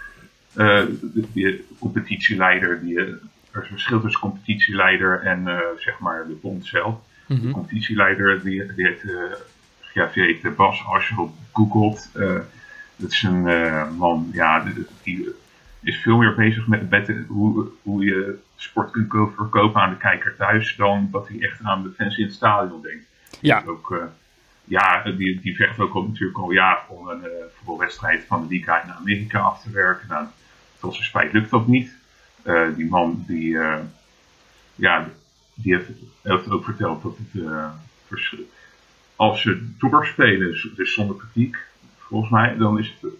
de, de competitieleider, die, er is een verschil tussen competitieleider en zeg maar de bond zelf. Mhm. De competitieleider, die, die heet, eh, ja, die heet eh, Bas, als je op googelt. eh, dat is een man, ja, die, die is veel meer bezig met, met hoe, hoe je sport kunt ko- verkopen aan de kijker thuis, dan dat hij echt aan de fans in het stadion denkt. Ja. Ook, ja, die, die vecht ook al, natuurlijk al jaren om een voetbalwedstrijd van de Liga in Amerika af te werken. Nou, tot zijn spijt lukt dat niet. Die man die, ja, die heeft, heeft ook verteld dat het vers- als ze doorspelen, z- dus zonder kritiek, volgens mij, dan is het,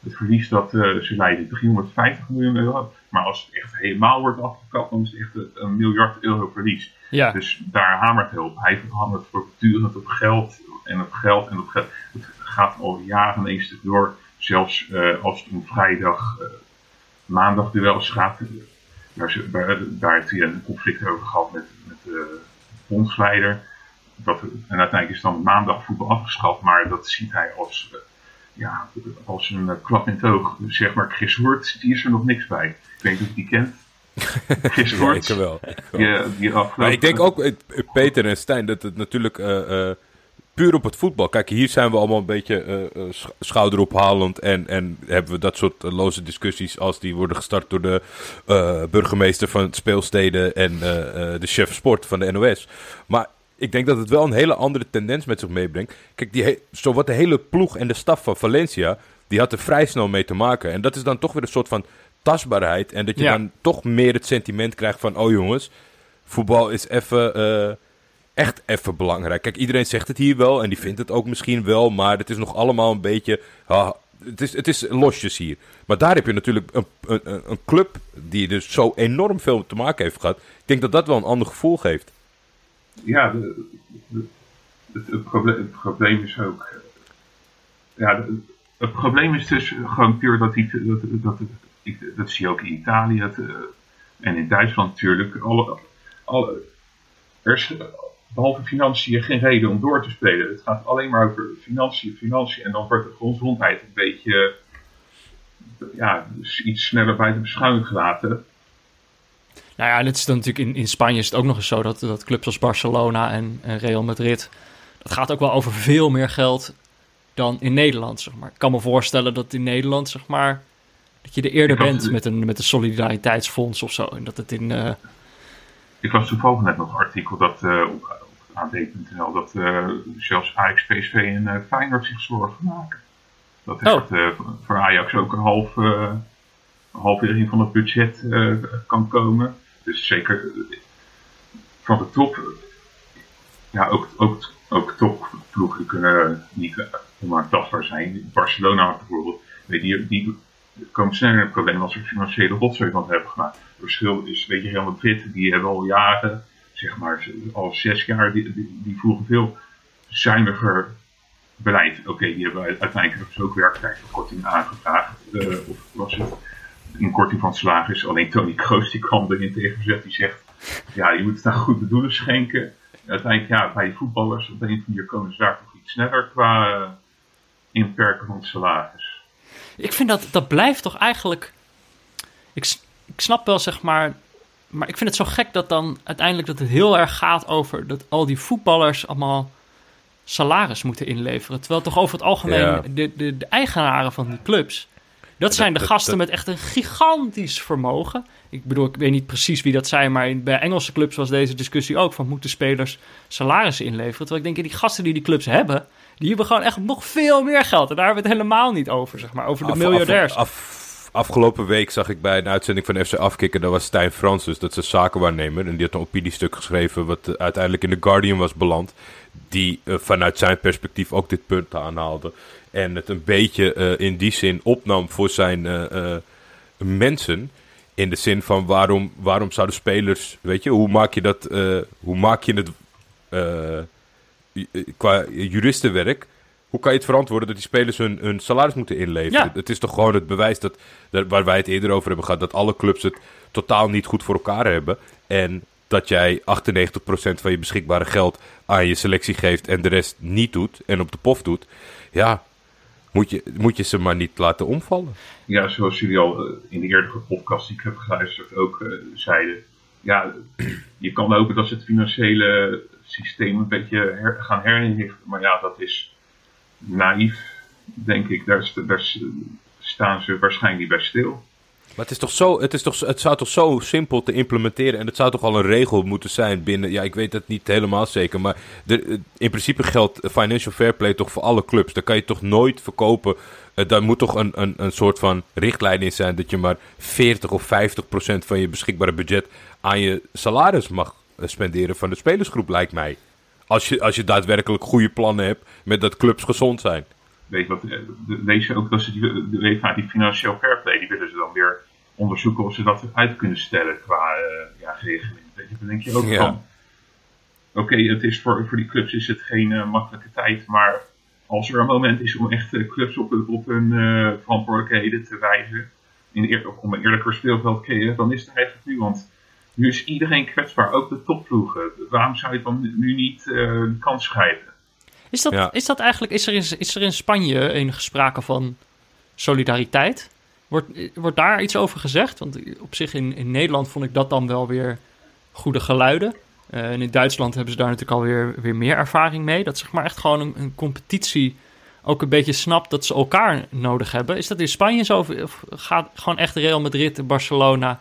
het verlies dat eh, ze leiden 350 miljoen euro. Maar als het echt helemaal wordt afgekapt, dan is het echt een, een miljard euro verlies. Ja. Dus daar hamert hij op. Hij hamert voortdurend op geld en op geld en op geld. Het gaat al jaren een stuk door. Zelfs eh, als het om vrijdag, maandag duels gaat. Daar, daar, daar heeft hij een conflict over gehad met, bondsleider. Dat, en uiteindelijk is dan maandag voetbal afgeschaft. Maar dat ziet hij als, eh, ja, als een eh, klap in het oog. Zeg maar Chris Woert, die is er nog niks bij. Ik weet niet of je die kent. Chris Ja, Woert. ik wel. ik wel. Die, die afgelopen- Maar ik denk ook, eh, Peter en Stijn, dat het natuurlijk eh, eh, puur op het voetbal. Kijk, hier zijn we allemaal een beetje eh, eh, sch- schouderophalend. En, en hebben we dat soort eh, loze discussies als die worden gestart door de eh, burgemeester van het speelsteden en eh, eh, de chef sport van de NOS. Maar ik denk dat het wel een hele andere tendens met zich meebrengt. Kijk, die zowat de hele ploeg en de staf van Valencia, die had er vrij snel mee te maken. En dat is dan toch weer een soort van tastbaarheid. En dat je Ja. dan toch meer het sentiment krijgt van, oh jongens, voetbal is even, eh, echt even belangrijk. Kijk, iedereen zegt het hier wel en die vindt het ook misschien wel, maar het is nog allemaal een beetje, het, is, het is losjes hier. Maar daar heb je natuurlijk een, een, een- club die dus zo enorm veel te maken heeft gehad. Ik denk dat dat wel een ander gevoel geeft. ja, het, probleem, het probleem is ook. Ja, het probleem is dus gewoon puur dat die. Dat, dat, dat, zie je ook in Italië het, eh, en in Duitsland natuurlijk. Alle, alle, er behalve financiën geen reden om door te spelen. Het gaat alleen maar over financiën, financiën. En dan wordt de gezondheid een beetje. Ja, dus iets sneller buiten beschouwing gelaten. Nou ja, en het is dan natuurlijk in, in Spanje is het ook nog eens zo dat, dat clubs als Barcelona en, en Real Madrid, dat gaat ook wel over veel meer geld dan in Nederland, zeg maar. Ik kan me voorstellen dat in Nederland, zeg maar, dat je er eerder was- bent met een, met een solidariteitsfonds of zo. En dat het in, eh, Ik las toevallig net nog een artikel dat, op AD.nl dat eh, zelfs Ajax, PSV en eh, Feyenoord zich zorgen maken. Dat is Oh. eh, voor Ajax ook een half, halvering van het budget kan komen. Dus zeker van de top. Ja, ook, ook, ook topploegen kunnen niet onaantastbaar zijn. Barcelona bijvoorbeeld, weet je, die komen sneller in het probleem als ze financiële rotzooi van hebben gemaakt. Het verschil is, weet je, Real Madrid, die hebben al jaren, zeg maar al zes jaar, die, die, die veel zuiniger beleid. Oké, die hebben uiteindelijk hebben ze ook werktijdverkorting aangevraagd. eh, of was het inkorting van salaris. Alleen Tony Kroos die kwam erin tegenzet. Die zegt, ja, je moet het aan goede doelen schenken. Uiteindelijk, ja, bij voetballers op een of andere manier komen ze daar toch iets sneller qua eh, inperken van salaris. Ik vind dat, dat blijft toch eigenlijk... Ik, ik snap wel, zeg maar... Maar ik vind het zo gek dat dan uiteindelijk dat het heel erg gaat over... dat al die voetballers allemaal salaris moeten inleveren. Terwijl toch over het algemeen Ja. de, de, de eigenaren van die clubs... Dat zijn de gasten met echt een gigantisch vermogen. Ik bedoel, ik weet niet precies wie dat zijn... maar in, bij Engelse clubs was deze discussie ook... van moeten spelers salarissen inleveren? Terwijl ik denk, die gasten die die clubs hebben... die hebben gewoon echt nog veel meer geld. En daar hebben we het helemaal niet over, zeg maar. Over de Af- miljardairs. af- af- afgelopen week zag ik bij een uitzending van FC Afkikken, dat was Stijn Francis, dat is een zakenwaarnemer. En die had een opiniestuk geschreven wat eh, uiteindelijk in The Guardian was beland. Die eh, vanuit zijn perspectief ook dit punt aanhaalde. En het een beetje eh, in die zin opnam voor zijn mensen. In de zin van waarom, waarom zouden spelers, weet je, hoe maak je dat, hoe maak je het qua juristenwerk, hoe kan je het verantwoorden dat die spelers hun, hun salaris moeten inleveren? Ja. Het is toch gewoon het bewijs dat, waar wij het eerder over hebben gehad, dat alle clubs het totaal niet goed voor elkaar hebben. En dat jij 98% van je beschikbare geld aan je selectie geeft en de rest niet doet en op de pof doet. Ja, moet je, moet je ze maar niet laten omvallen. Ja, zoals jullie al eh, in de eerdere podcast die ik heb geluisterd ook eh, zeiden. Ja, je kan hopen dat ze het financiële systeem een beetje her- gaan herinrichten. Maar ja, dat is naïef, denk ik. Daar, daar staan ze waarschijnlijk niet bij stil. Maar het, is toch zo, het, is toch, het zou toch zo simpel te implementeren. En het zou toch al een regel moeten zijn binnen. Ja, ik weet het niet helemaal zeker. Maar eh, in principe geldt financial fair play toch voor alle clubs. Daar kan je toch nooit verkopen. Eh, daar moet toch een, een, een soort van richtlijn in zijn. Dat je maar 40 of 50 procent van je beschikbare budget aan je salaris mag eh, spenderen van de spelersgroep, lijkt mij. Als je, als je daadwerkelijk goede plannen hebt met dat clubs gezond zijn. Weet je wat, eh, de- lees je ook dat ze die, de UEFA, die financieel fair play, die willen ze dan weer onderzoeken of ze dat uit kunnen stellen qua eh, ja, regeling. Dan denk je ook Ja. van, oké, het is voor, voor die clubs is het geen eh, makkelijke tijd, maar als er een moment is om echt clubs op, op hun verantwoordelijkheden te wijzen, in om een eerlijker speelveld te creëren, dan is het eigenlijk nu, want nu is iedereen kwetsbaar, ook de topploegen. Waarom zou je dan nu niet eh, de kans grijpen? Is dat, Ja. is dat eigenlijk, is er, in, is er in Spanje enige sprake van solidariteit? Wordt, wordt daar iets over gezegd? Want op zich in, in Nederland vond ik dat dan wel weer goede geluiden. Eh, en in Duitsland hebben ze daar natuurlijk alweer weer meer ervaring mee. Dat zeg maar echt gewoon een, een competitie ook een beetje snapt dat ze elkaar nodig hebben. Is dat in Spanje zo? Of of gaat gewoon echt Real Madrid, Barcelona,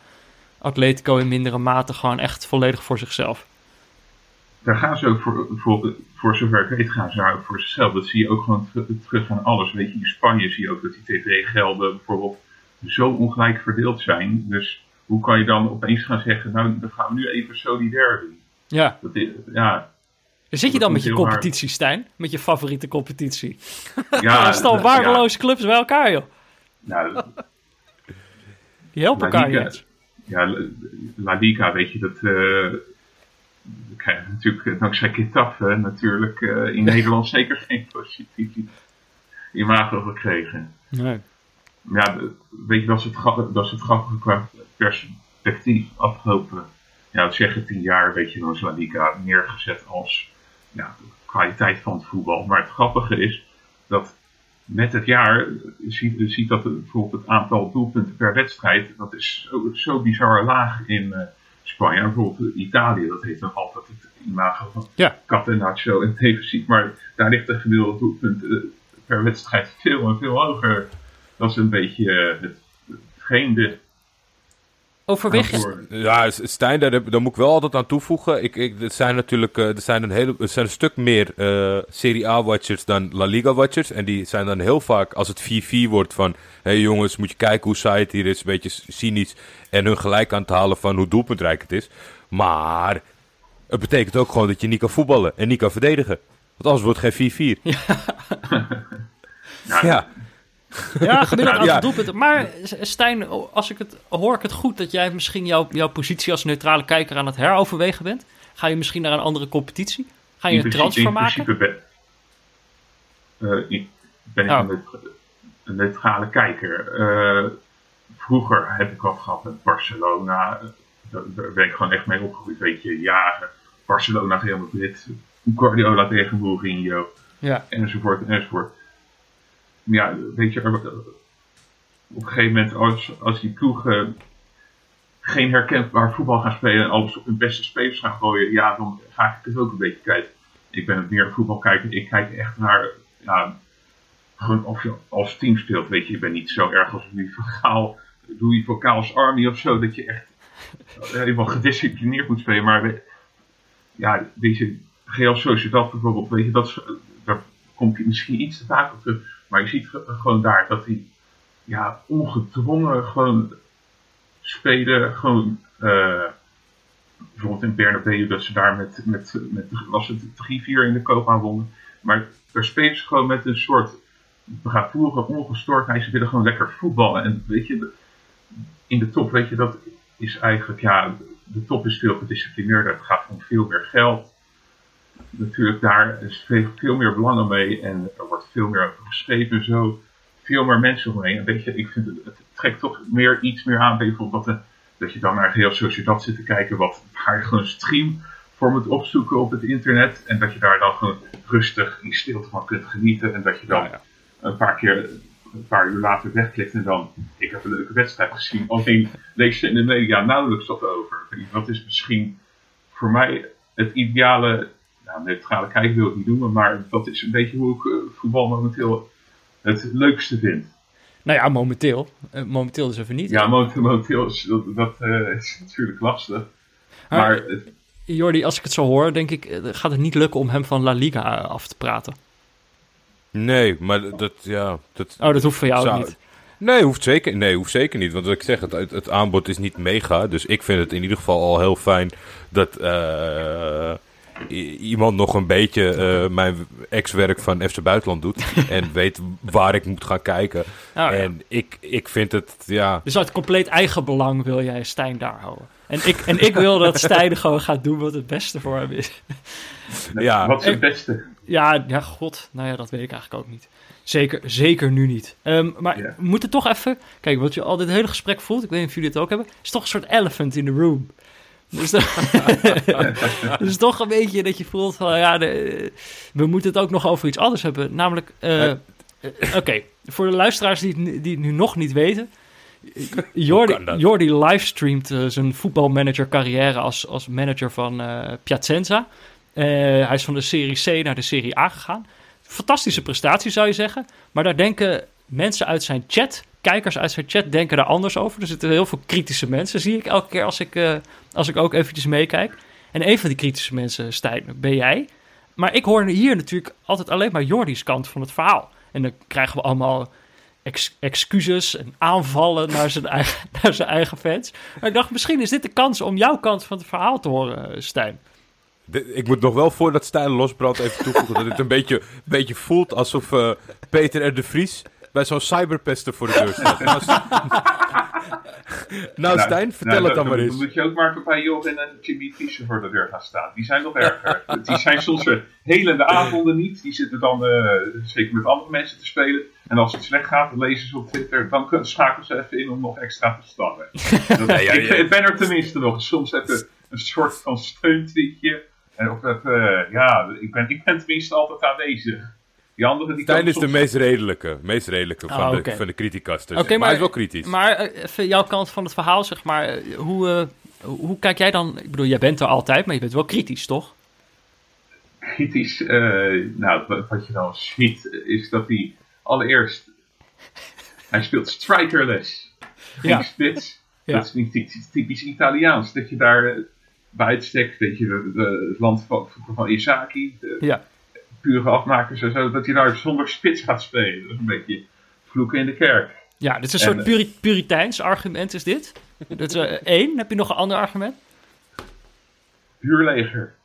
Atletico in mindere mate gewoon echt volledig voor zichzelf? daar gaan ze ook voor, voor, voor zover ik weet, gaan ze daar ook voor zichzelf. Dat zie je ook gewoon terug, terug aan alles. Weet je, in Spanje zie je ook dat die tv-gelden bijvoorbeeld zo ongelijk verdeeld zijn. Dus hoe kan je dan opeens gaan zeggen, nou, dan gaan we nu even solidair doen. Ja. Dat is, ja, Zit je dan met je competitie, Stijn? Met je favoriete competitie? ja, ja, waardeloze clubs bij elkaar, joh. Nou, Die helpen elkaar niet. Ja, La Liga, weet je, dat eh we krijgen natuurlijk eh, dankzij Getafe natuurlijk eh, in Nederland zeker geen positief imago gekregen. Nee. Ja, weet je, dat is het, dat is het grappige qua perspectief afgelopen, ja, wat zeg je, tien jaar, weet je, dan is La Liga neergezet als ja, de kwaliteit van het voetbal. Maar het grappige is dat met het jaar ziet, ziet dat het- bijvoorbeeld het aantal doelpunten per wedstrijd, dat is zo, zo bizar laag in eh, Spanje. En bijvoorbeeld Italië, dat heeft nog altijd het imago van Ja. Catenaccio en defensief, maar daar ligt de gemiddelde doelpunt eh, per wedstrijd veel en veel hoger. Dat is een beetje eh, het, het vreemde. Voor- Ja, Stijn, daar, heb- daar moet ik wel altijd aan toevoegen. Ik, ik, er zijn natuurlijk eh, er zijn een, hele, er zijn een stuk meer eh, Serie A-watchers dan La Liga-watchers. En die zijn dan heel vaak, als het 4-4 wordt, van... Hé hey jongens, moet je kijken hoe saai het hier is. Een beetje cynisch. En hun gelijk aan het halen van hoe doelpuntrijk het is. Maar het betekent ook gewoon dat je niet kan voetballen en niet kan verdedigen. Want anders wordt het geen 4-4. Ja. Ja, gemiddeld aantal Ja. doelpunten. Maar Stijn, als ik het, hoor ik het goed dat jij misschien jouw, jouw positie als neutrale kijker aan het heroverwegen bent? Ga je misschien naar een andere competitie? Ga je in een principe- transfer in maken? principe ben, eh, ik- ben ik Oh. een, neut- een neutrale kijker. Eh, vroeger heb ik wat gehad met Barcelona. Daar, daar ben ik gewoon echt mee opgegroeid. Weet je, jaren. Barcelona, Real Madrid. Guardiola tegen Mourinho. Ja. enzovoort, enzovoort. Ja, weet je, op een gegeven moment als, als die ploegen geen herkenbaar voetbal gaan spelen en alles op hun beste spelers gaan gooien, ja, dan ga ik het ook een beetje kijken. Ik ben meer voetbalkijker. Ik kijk echt naar, ja, of je als team speelt, weet je. Ik ben niet zo erg als Louis van Gaal, Louis van Gaal's Army of zo, dat je echt helemaal gedisciplineerd moet spelen. Maar ja, deze Real Sociedad bijvoorbeeld, weet je, dat daar komt misschien iets te vaak op terug. Maar je ziet ge- gewoon daar dat die ja, ongedwongen gewoon spelen. Gewoon, eh, bijvoorbeeld in Bernabeu, dat ze daar met, met, met was het 3-4 in de koop aan wonnen. Maar daar spelen ze gewoon met een soort bravoure, ongestoordheid. Ze willen gewoon lekker voetballen. En weet je, in de top, weet je, dat is eigenlijk, ja, de top is veel gedisciplineerder. Het gaat om veel meer geld. Natuurlijk, daar is veel, meer belangen mee en er wordt veel meer over geschreven en zo. Veel meer mensen omheen. En weet je, ik vind het, het trekt toch meer, iets meer aan, bijvoorbeeld dat, de, dat je dan naar heel Sociedad zit te kijken, wat, waar je gewoon een stream voor moet opzoeken op het internet. En dat je daar dan gewoon rustig in stilte van kunt genieten. En dat je dan Ja, ja. een paar keer, een paar uur later wegklikt en dan, ik heb een leuke wedstrijd gezien. Alleen lees je in de media nauwelijks wat over. Dat is misschien voor mij het ideale, nou, neutrale kijk wil ik niet noemen, maar dat is een beetje hoe ik eh, voetbal momenteel het leukste vind. Nou ja, momenteel. Eh, momenteel dus even niet. Ja, momenteel, momenteel is dat, dat eh, is natuurlijk lastig. Maar- Maar het- Jordi, als ik het zo hoor, denk ik, gaat het niet lukken om hem van La Liga af te praten. Nee, maar dat, ja, dat, Oh, dat hoeft voor jou Zou- niet. Nee, hoeft zeker, nee, hoeft zeker niet. Want wat ik zeg, het, het, aanbod is niet mega. Dus ik vind het in ieder geval al heel fijn dat eh, iemand nog een beetje eh, mijn ex-werk van FC Buitenland doet. en weet waar ik moet gaan kijken. Oh, ja. En ik, ik vind het, ja... Dus uit compleet eigen belang wil jij Stijn daar houden. En ik, en ik wil dat Stijn gewoon gaat doen wat het beste voor hem is. ja. wat is het beste? Ja, ja, god. Nou ja, dat weet ik eigenlijk ook niet. Zeker, zeker nu niet. Ehm, maar we moeten toch even... Kijk, wat je al dit hele gesprek voelt, ik weet niet of jullie het ook hebben... is toch een soort elephant in the room. Dus, dat- dus toch een beetje dat je voelt van... Ja, de- we moeten het ook nog over iets anders hebben. Namelijk... eh, eh, Oké, voor de luisteraars die het, nu- die het nu nog niet weten... Jordi? Jordi livestreamt eh, zijn voetbalmanager carrière als, als manager van Piacenza. Hij is van de Serie C naar de Serie A gegaan. Fantastische prestatie zou je zeggen. Maar daar denken mensen uit zijn chat, kijkers uit zijn chat, denken daar anders over. Er zitten heel veel kritische mensen, zie ik elke keer als ik, eh, als ik ook eventjes meekijk. En een van die kritische mensen, Stijn, ben jij. Maar ik hoor hier natuurlijk altijd alleen maar Jordi's kant van het verhaal. En dan krijgen we allemaal ex- excuses en aanvallen naar zijn, eigen, naar zijn eigen fans. Maar ik dacht, misschien is dit de kans om jouw kant van het verhaal te horen, eh, Stijn. Ik moet nog wel voordat Stijn losbrandt even toevoegen dat het een beetje, beetje voelt alsof eh, Peter R. de Vries bij zo'n cyberpesten voor de deur staat. Nou, nou Stijn, vertel het dan maar eens. Dan moet je ook maar bij Jochen en Jimmy Thiessen voor de deur gaan staan. Die zijn nog erger. die zijn soms hele avonden niet. Die zitten dan eh, zeker met andere mensen te spelen. En als het slecht gaat, dan lezen ze op Twitter. Dan schakelen ze even in om nog extra te ja, ik, ja. ik ben er tenminste nog. Soms even een soort van steuntweetje. En of dat, eh, ja, ik ben, ik ben tenminste altijd aanwezig. Die anderen die Stijn is de meest redelijke, meest redelijke van, Ah, de, van de criticasters. Oké, maar, maar- hij is wel kritisch. Maar eh, even jouw kant van het verhaal, zeg maar. eh, Hoe, eh, hoe kijk jij dan? Ik bedoel, jij bent er altijd, maar je bent wel kritisch, toch? kritisch. eh, nou, wat- je dan ziet, is dat hij allereerst. Hij speelt strikerless. Geen Ja. spits. Ja. Dat is niet ty- typisch Italiaans. Dat je daar bij uitstek, weet je, het land van, van Isaki, de Ja. Pure afmakers en zo, dat je daar zonder spits gaat spelen. Dat is een beetje vloeken in de kerk. Ja, dit is een En, soort eh, puri Puriteins argument, is dit? Dat is eh, één. Heb je nog een ander argument? Huurleger.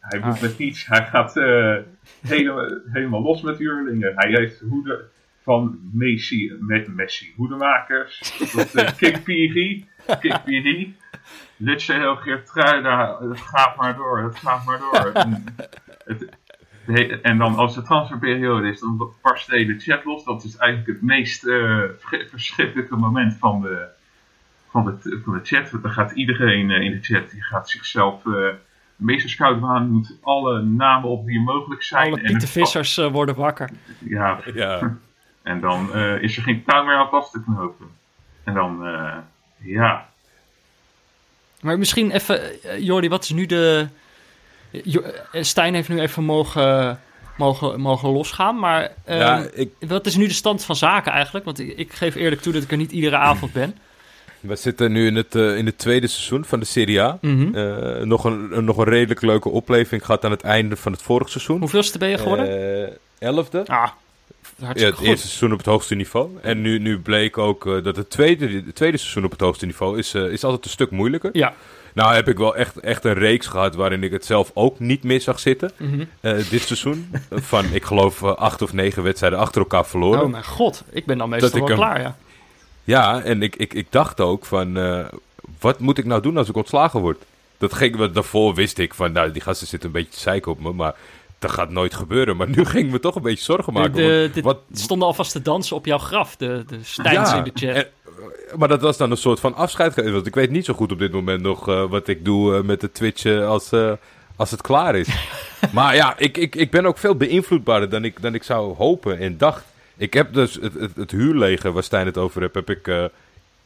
Hij moet Ah. met niets. Hij gaat eh, helemaal, helemaal los met huurlingen. Hij heeft hoede van Messi, met Messi hoedemakers. Tot uh, Kikpiri. Kikpiri. Lutse heel Geertruida. Het gaat maar door. Het gaat maar door. En, het, en dan als de transferperiode is, dan barst de hele chat los. Dat is eigenlijk het meest eh, versch- verschrikkelijke moment van de, van de, van de chat. Want dan gaat iedereen eh, in de chat, die gaat zichzelf eh meester scout doet alle namen op die mogelijk zijn. Alle en het- Vissers worden wakker. Ja, Ja. en dan eh, is er geen touw meer aan vast te knopen. En dan, eh, ja, Maar misschien even, Jordi, wat is nu de... Eh, Stijn heeft nu even mogen, mogen, mogen losgaan, maar eh, ja, ik, wat is nu de stand van zaken eigenlijk? Want ik, ik geef eerlijk toe dat ik er niet iedere avond ben. we zitten nu in het, eh, in het tweede seizoen van de Serie A. Mhm. Eh, nog, een, nog een redelijk leuke opleving gehad aan het einde van het vorige seizoen. Hoeveelste ben je geworden? Elfde. ah, Ja, het goed. eerste seizoen op het hoogste niveau. En nu, nu bleek ook dat het tweede, het tweede seizoen op het hoogste niveau is, is altijd een stuk moeilijker. Ja. Nou heb ik wel echt, echt een reeks gehad waarin ik het zelf ook niet meer zag zitten. Mhm. eh, dit seizoen. Van, ik geloof, eh, acht of negen wedstrijden achter elkaar verloren. Oh mijn god, ik ben dan meestal Dat wel klaar, ja. Ja, en ik, ik, ik dacht ook van, eh, wat moet ik nou doen als ik ontslagen word? Dat ging, want daarvoor wist ik van, nou, die gasten zitten een beetje te zeiken op me, maar dat gaat nooit gebeuren. Maar nu ging ik me toch een beetje zorgen De, maken. de, de- wat, stonden alvast te dansen op jouw graf, de, de Stijns in de chat. en- maar dat was dan een soort van afscheid. Want ik weet niet zo goed op dit moment nog eh, wat ik doe eh, met de Twitch als, eh, als het klaar is. maar ja, ik, ik, ik ben ook veel beïnvloedbaarder dan ik, dan ik zou hopen en dacht. Ik heb dus het, het, het huurleger waar Stijn het over heeft, heb ik,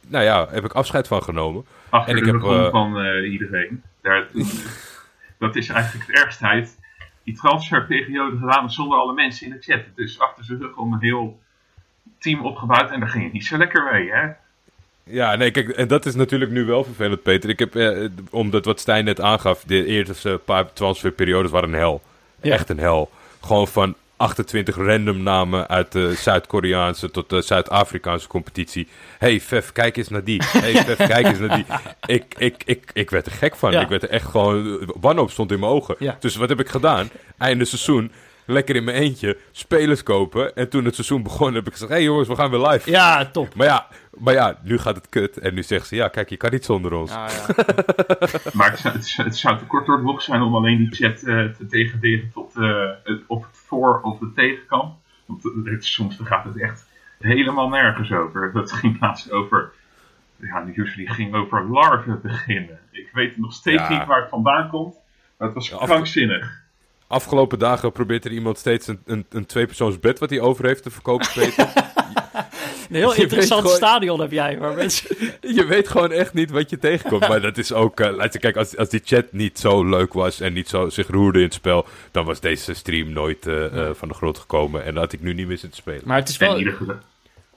nou ja, heb ik afscheid van genomen. achter En ik de heb, rug van iedereen. Daar, dat is eigenlijk het ergste. Hij heeft die transferperiode gedaan zonder alle mensen in de chat. Dus achter zijn rug om een heel team opgebouwd en daar ging het niet zo lekker mee, hè? Ja, nee, kijk, en dat is natuurlijk nu wel vervelend, Peter. Ik heb, eh, omdat wat Stijn net aangaf, de eerste paar transferperiodes waren een hel. Ja. Echt een hel. Gewoon van 28 random namen uit de Zuid-Koreaanse tot de Zuid-Afrikaanse competitie. hey, Vef, kijk eens naar die. hey, Vef, kijk eens naar die. Ik, ik, ik, ik werd er gek van. Ja. Ik werd er echt gewoon... Wanhoop stond in mijn ogen. Ja. Dus wat heb ik gedaan? Einde seizoen, lekker in mijn eentje, spelers kopen. En toen het seizoen begon, heb ik gezegd... hey jongens, we gaan weer live. Ja, top. Maar ja, maar ja, nu gaat het kut. En nu zegt ze, ja, kijk, je kan niet zonder ons. Ja, ja. Maar het, zou- het, zou- het zou te kort door de bocht zijn om alleen die chat eh, te degraderen tot eh, het, of het voor- of de tegenkant. Want het, soms dan gaat het echt helemaal nergens over. Dat ging laatst over. Ja, die ging over larven beginnen. Ik weet nog steeds Ja. niet waar het vandaan komt. Maar het was krankzinnig. Afgelopen dagen probeert er iemand steeds een, een, een tweepersoons bed wat hij over heeft te verkopen, Peter. Een heel Je interessant gewoon- stadion heb jij, waar mensen... je weet gewoon echt niet wat je tegenkomt. Maar dat is ook... eh, luister, kijk, als, als die chat niet zo leuk was en niet zo zich roerde in het spel... dan was deze stream nooit eh, eh, van de grond gekomen. En dan had ik nu niet meer zitten spelen. Maar het is wel... in ieder geval.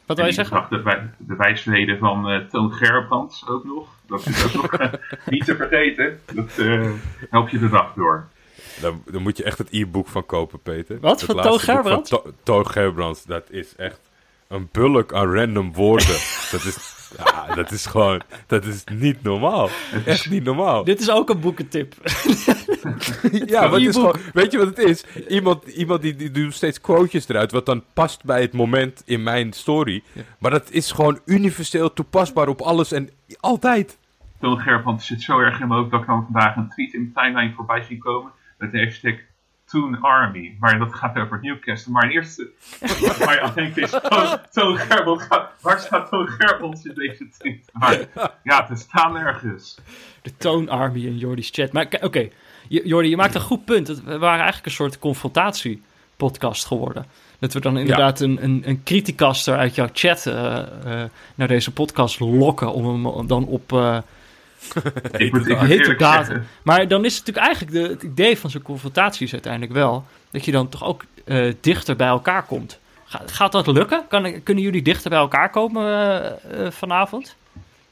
Wat wil je zeggen? De, wij- de wijsheden van eh, Toon Gerbrands ook nog. Dat is ook nog niet te vergeten. Dat eh helpt je de dag door. Dan, dan moet je echt het e-book van kopen, Peter. Wat? Het Van Toon van? To- Toon Gerbrands. Dat is echt een bulk aan random woorden. dat, is, ja, dat is gewoon... Dat is niet normaal. Echt niet normaal. Dit is ook een boekentip. Ja, maar het is gewoon, weet je wat het is? Iemand, iemand die, die doet steeds quotejes eruit, wat dan past bij het moment in mijn story. Maar dat is gewoon universeel toepasbaar op alles en altijd. Toon Gerbrands zit zo erg in mijn hoofd dat ik dan vandaag een tweet in mijn timeline voorbij zie komen. Met de hashtag Toon Army. Maar dat gaat over Newcastle. Maar in eerste waar je aan denkt is Toon, Toon gaat- Waar staat Toon Gerbrands in deze tweet? Maar ja, het staat nergens. De Tone Army in Jordi's chat. Maar oké, Jordi, je maakt een goed punt. We waren eigenlijk een soort confrontatie-podcast geworden. Dat we dan inderdaad een, een, een criticaster uit jouw chat eh, eh, naar deze podcast lokken. Om hem dan op eh Ik moet, ik moet hitte eerlijk datum. zeggen. Maar dan is het natuurlijk eigenlijk de, het idee van zo'n confrontatie is uiteindelijk wel dat je dan toch ook eh, dichter bij elkaar komt. Ga- gaat dat lukken? Kan, kunnen jullie dichter bij elkaar komen eh, eh, vanavond?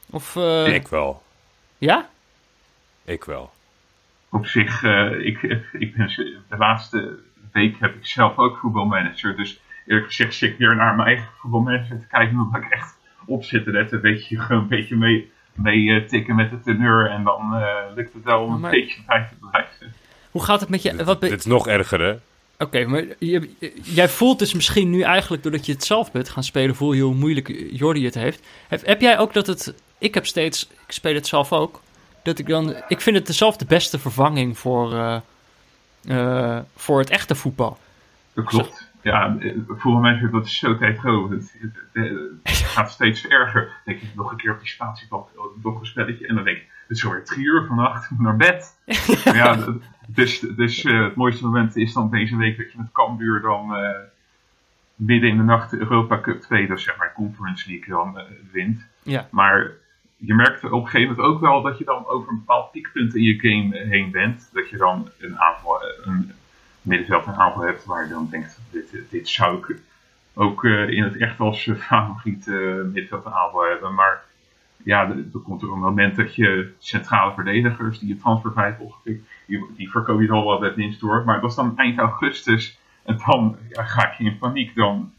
Of, uh... Ik wel. Ja? Ik wel. Op zich, uh, ik, ik ben de laatste week heb ik zelf ook voetbalmanager. Dus eerlijk gezegd zit ik weer naar mijn eigen voetbalmanager te kijken. Omdat ik echt op zit te letten. Weet je, gewoon een beetje mee, mee uh, tikken met de teneur. En dan uh, lukt het wel om maar... een beetje bij te blijven. Hoe gaat het met je... Wat Dit is nog erger, hè? Oké, okay, maar je, jij voelt dus misschien nu eigenlijk, doordat je het zelf bent gaan spelen, voel je hoe moeilijk Jordi het heeft. Heb, heb jij ook dat het... Ik heb steeds... Ik speel het zelf ook. Dat ik dan... Ik vind het zelf de beste vervanging voor... Uh, uh, voor het echte voetbal. Dat klopt. Ja, voetbalmanager, dat is zo tijdrovend. Het, het, het, gaat steeds erger. Dan denk je nog een keer op die spatiebank, nog een spelletje. En dan denk ik, het is alweer drie uur vannacht, ik naar bed. ja, dus, dus uh, het mooiste moment is dan deze week dat je met Cambuur dan uh, midden in de nacht de Europa Cup 2, dus zeg maar Conference League, dan uh, wint. Ja. Maar je merkt op een gegeven moment ook wel dat je dan over een bepaald piekpunt in je game heen bent. Dat je dan een aanval, een middenveld een aanval hebt waar je dan denkt, dit, dit zou ik ook in het echt als favoriet middenveld een aanval hebben. Maar ja, er komt er een moment dat je centrale verdedigers die je transfervrij opgepikt, die, die verkoop je al wel met winst door. Maar dat is dan eind augustus en dan ja, ga je in paniek. Dan,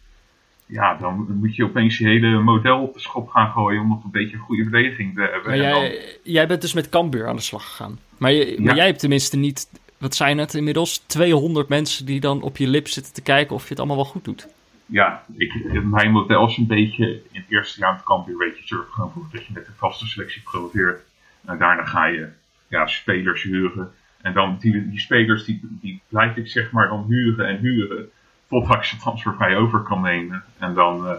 ja, dan moet je opeens je hele model op de schop gaan gooien om nog een beetje een goede verdediging te hebben. Maar jij, jij bent dus met Cambuur aan de slag gegaan. Maar, je, maar jij hebt tenminste niet, wat zijn het inmiddels, 200 mensen die dan op je lip zitten te kijken of je het allemaal wel goed doet ja, ik, mijn model is een beetje in het eerste jaar het kampioen, weet je, zorg gewoon voor dat je met een vaste selectie promoveert. En daarna ga je ja, spelers huren. En dan die, die spelers, die, die blijf ik zeg maar dan huren en huren, totdat ik ze transfervrij over kan nemen. En dan, uh,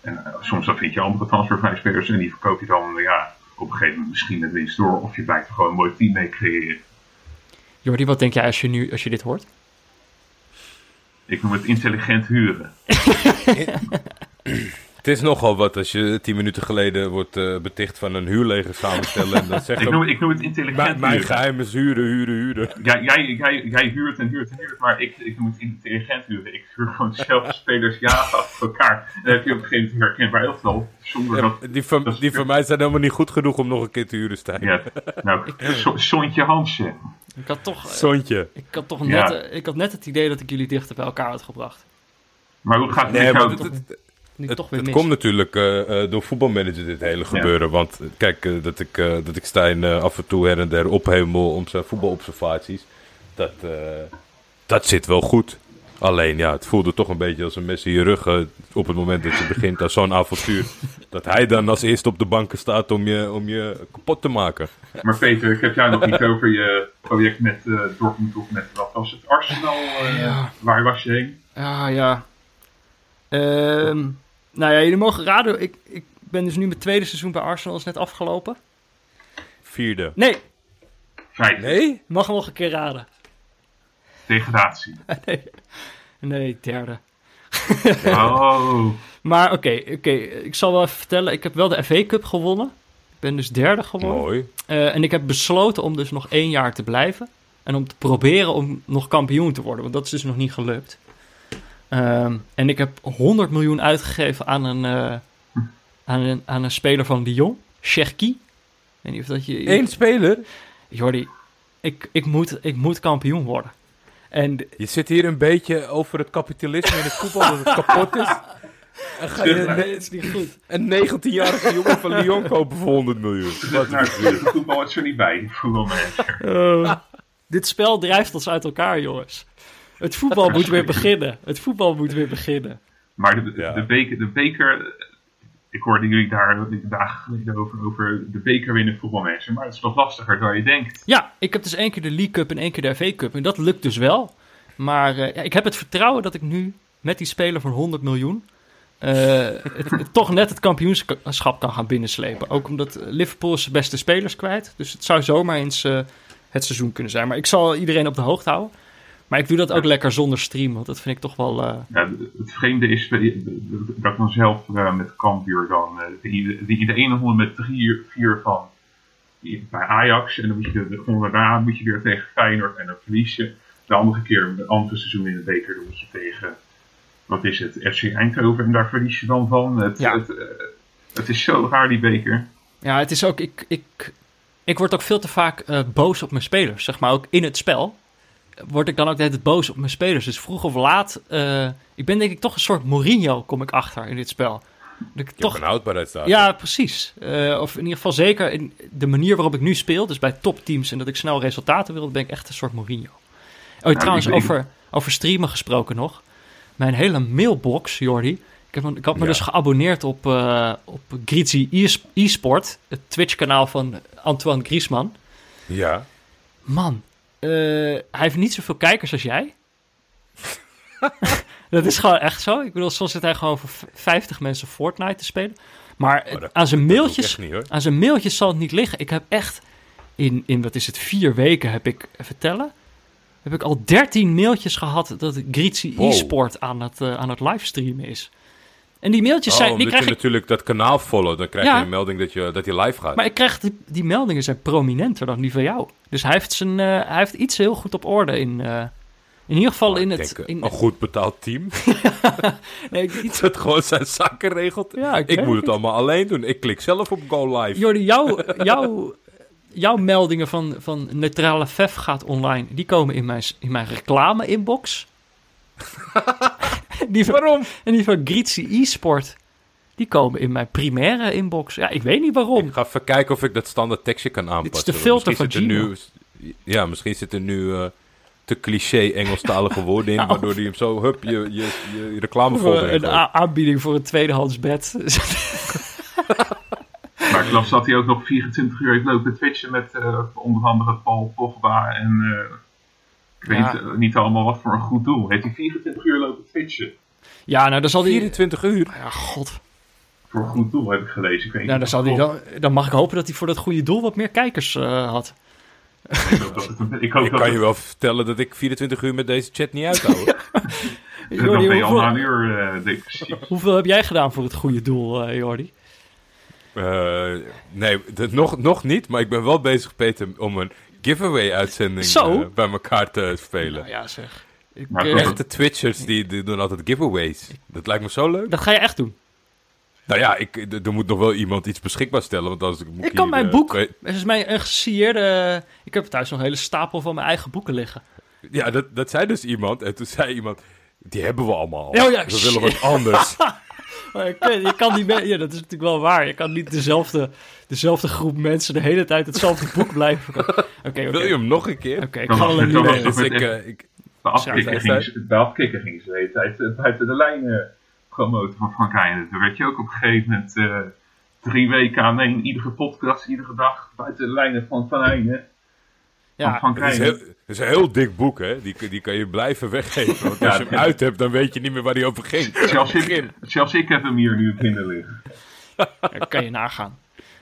en, uh, soms dan vind je andere transfervrij spelers en die verkoop je dan, ja, op een gegeven moment misschien met winst door. Of je blijft er gewoon een mooi team mee creëren. Jordi, wat denk jij als je nu, als je dit hoort? Ik noem het intelligent huren. Het is nogal wat als je tien minuten geleden wordt uh, beticht van een huurleger samenstellen. En zegt ik, noem, ik noem het intelligent mijn, mijn geheim is huren, huren, huren. Ja, jij, jij, jij huurt en huurt en huurt, maar ik, ik noem het intelligent huren. Ik huur gewoon dezelfde spelers jaren achter elkaar. En dan heb je op een gegeven moment herkenbaar elftal. Zonder ja, dat, die van, dat die van mij zijn helemaal niet goed genoeg om nog een keer te huren, Stijn. Ja, nou, Sontje Hansen. Ik had toch, Zontje. Ik had toch net, ja. ik had net het idee dat ik jullie dichter bij elkaar had gebracht. Maar hoe gaat het nee, Het, het, het, het komt natuurlijk uh, uh, door voetbalmanager dit hele gebeuren. Ja. Want kijk, uh, dat, ik, dat ik Stijn af en toe her en der ophemel om zijn voetbalobservaties. Dat, dat zit wel goed. Alleen ja, het voelde toch een beetje als een mes in je rug op het moment dat je begint aan zo'n avontuur. dat hij dan als eerste op de banken staat om je, om je kapot te maken. Maar Peter, ik heb jou nog niet over je project met uh, Dortmund of met wat was het Arsenal? Uh, ja. Waar was je heen? Ja, ja. Um, nou ja, jullie mogen raden. Ik, ik ben dus nu mijn tweede seizoen bij Arsenal is net afgelopen. Vierde. Nee. Vijfde. Nee? Mag nog een keer raden. Degradatie. nee. nee, derde. oh. Maar oké, okay, oké. Okay. ik zal wel even vertellen. Ik heb wel de FA Cup gewonnen. Ik ben dus derde geworden. Mooi. Uh, en ik heb besloten om dus nog één jaar te blijven. En om te proberen om nog kampioen te worden. Want dat is dus nog niet gelukt. Uh, en ik heb 100 miljoen uitgegeven aan een, uh, aan een, aan een speler van Lyon. Cherki. Ik weet niet of dat je... Eén speler? Jordi, ik, ik, moet, ik moet kampioen worden. En, je zit hier een beetje over het kapitalisme in het voetbal, dat het kapot is. En ga je nee, het is niet goed. een 19-jarige jongen van Lyon kopen voor 100 miljoen. Wat nou, het voetbal is er niet bij, voetbalmanager. Uh, dit spel drijft ons uit elkaar, jongens. Het voetbal moet weer beginnen. Het voetbal moet weer beginnen. Maar de, ja. de, beker, de beker... Ik hoorde jullie daar dagen geleden over, over de beker winnen voetbalmanager. Maar het is nog lastiger dan je denkt. Ja, ik heb dus één keer de League Cup en één keer de FA Cup. En dat lukt dus wel. Maar uh, ja, ik heb het vertrouwen dat ik nu met die speler van 100 miljoen... Uh, het, het, toch net het kampioenschap kan gaan binnenslepen. Ook omdat Liverpool zijn beste spelers kwijt. Dus het zou zomaar eens uh, het seizoen kunnen zijn. Maar ik zal iedereen op de hoogte houden. Maar ik doe dat ook ja. lekker zonder stream, want dat vind ik toch wel... Uh... Ja, het vreemde is dat ik dan zelf uh, met Cambuur dan... Uh, die, die, de ene ronde met 3-4 van bij Ajax. En dan moet je de, daarna moet je weer tegen Feyenoord en dan verlies je. De andere keer, het andere seizoen in de beker, dan moet je tegen... Wat is het? FC Eindhoven en daar verlies je dan van. Het, ja. het, het is zo raar die beker. Ja, het is ook. Ik, ik, ik word ook veel te vaak eh, boos op mijn spelers. Zeg maar ook in het spel. Word ik dan ook tijd boos op mijn spelers. Dus vroeg of laat. eh, ik ben denk ik toch een soort Mourinho, kom ik achter in dit spel. Dat ik Toch toch een houdbaarheidsdatum. Ja, precies. Eh, of in ieder geval zeker in de manier waarop ik nu speel, dus bij topteams en dat ik snel resultaten wil, ben ik echt een soort Mourinho. Oh, trouwens, over, over streamen gesproken nog. Mijn hele mailbox, Jordi. Ik, heb, ik had me Ja. dus geabonneerd op, eh op Grizzly e- eSport, het Twitch-kanaal van Antoine Griezmann. Ja. Man, hij heeft niet zoveel kijkers als jij. dat is gewoon echt zo. Ik bedoel, soms zit hij gewoon voor v- 50 mensen Fortnite te spelen. Maar Oh, dat- aan zijn mailtjes niet, aan zijn mailtjes zal het niet liggen. Ik heb echt in, in wat is het, vier weken heb ik, even tellen, heb ik al 13 mailtjes gehad dat Grizzly Wow. e-sport aan het, eh, aan het livestreamen is. En die mailtjes Oh, zijn, die krijg je ik, natuurlijk dat kanaal follow, dan krijg Ja. je een melding dat, je, dat hij live gaat. maar ik krijg die, die meldingen zijn prominenter dan die van jou. Dus hij heeft, zijn, eh, hij heeft iets heel goed op orde in, eh, in ieder geval Oh, in het... in, een goed betaald team. nee, ik- iets, dat gewoon zijn zaken regelt. Ja, ik moet het. het allemaal alleen doen. Ik klik zelf op go live. Jordi, jouw, jouw, jouw meldingen van, van neutrale Vef gaat online, die komen in mijn, in mijn reclame-inbox. die van, Waarom? En die van Grizzly e-sport, die komen in mijn primaire inbox. Ja, ik weet niet waarom. Ik ga even kijken of ik dat standaard tekstje kan aanpassen. de want filter misschien van zit er nu, Ja, misschien zit er nu eh, te cliché Engelstalige woorden in, Nou. waardoor die hem zo, hup, je, je, je, je reclamefolder Voor in een aanbieding voor een tweedehands bed. Maar ik las dat hij ook nog 24 uur heeft lopen twitchen met eh, onder andere Paul Pogba en eh, ik weet Ja. niet, eh, niet allemaal wat voor een goed doel. Heeft hij 24 uur lopen twitchen? ja, nou dan zal die... 24 uur. Ja, god. Voor een goed doel heb ik gelezen. Ik weet Nou, dan, niet zal of die het dan, dan mag ik hopen dat hij voor dat goede doel wat meer kijkers eh, had. Ik hoop dat het een- Ik hoop Ik dat kan je wel vertellen dat ik 24 uur met deze chat niet uithoud. dan Jordi, ben je al na een hoeveel, uur depressief. hoeveel heb jij gedaan voor het goede doel, eh Jordi? Eh, nee, dat nog, nog niet. Maar ik ben wel bezig, Peter, om een giveaway-uitzending eh, bij elkaar te spelen. Nou ja, zeg. Ik, Maar goed. Echte Twitchers die, die doen altijd giveaways. Dat lijkt me zo leuk. dat ga je echt doen. Nou ja, ik, er moet nog wel iemand iets beschikbaar stellen. Want als ik, moet Ik kan hier, mijn eh, boek. twee- Het is mijn een gesigneerde. Ik heb thuis nog een hele stapel van mijn eigen boeken liggen. Ja, dat, dat zei dus iemand. En toen zei iemand, die hebben we allemaal. Oh ja, we willen wat anders. Maar je, kan, je kan niet meer. Ja, dat is natuurlijk wel waar. Je kan niet dezelfde, dezelfde groep mensen de hele tijd hetzelfde boek blijven. Oké, oké. Wil je hem nog een keer? Oké, ik Dan ga was wel een het- dan nieuwe. was Dus ik, eh, ik, De afkikker Ja, ging, ze- de hele tijd eh, buiten de lijnen promoten van Frank Heijnen. Toen werd je ook op een gegeven moment eh, drie weken aan één, iedere podcast, iedere dag buiten de lijnen van Van Heijnen. Ja, het, is Heijnen. heel, het is een heel dik boek, hè? Die, die kan je blijven weggeven. Want Ja, als je hem ja. uit hebt, dan weet je niet meer waar hij over ging. Zelfs ik, zelfs ik heb hem hier nu binnen liggen. dat kan je nagaan.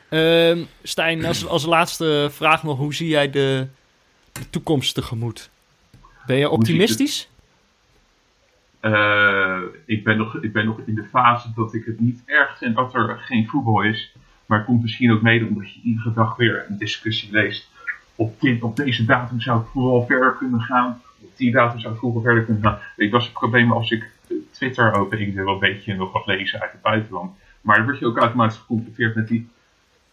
Ehm, Stijn, als, als laatste vraag nog. Hoe zie jij de, de toekomst tegemoet? Ben je optimistisch? Eh, ik, ben nog, ik ben nog in de fase dat ik het niet erg vind dat er geen voetbal is. Maar het komt misschien ook mede omdat je iedere dag weer een discussie leest. Op, dit, op deze datum zou het voetbal verder kunnen gaan. Op die datum zou het voetbal verder kunnen gaan. Je, was het probleem als ik Twitter open. Ik wil een beetje nog wat lezen uit het buitenland. Maar dan word je ook automatisch geconfronteerd met die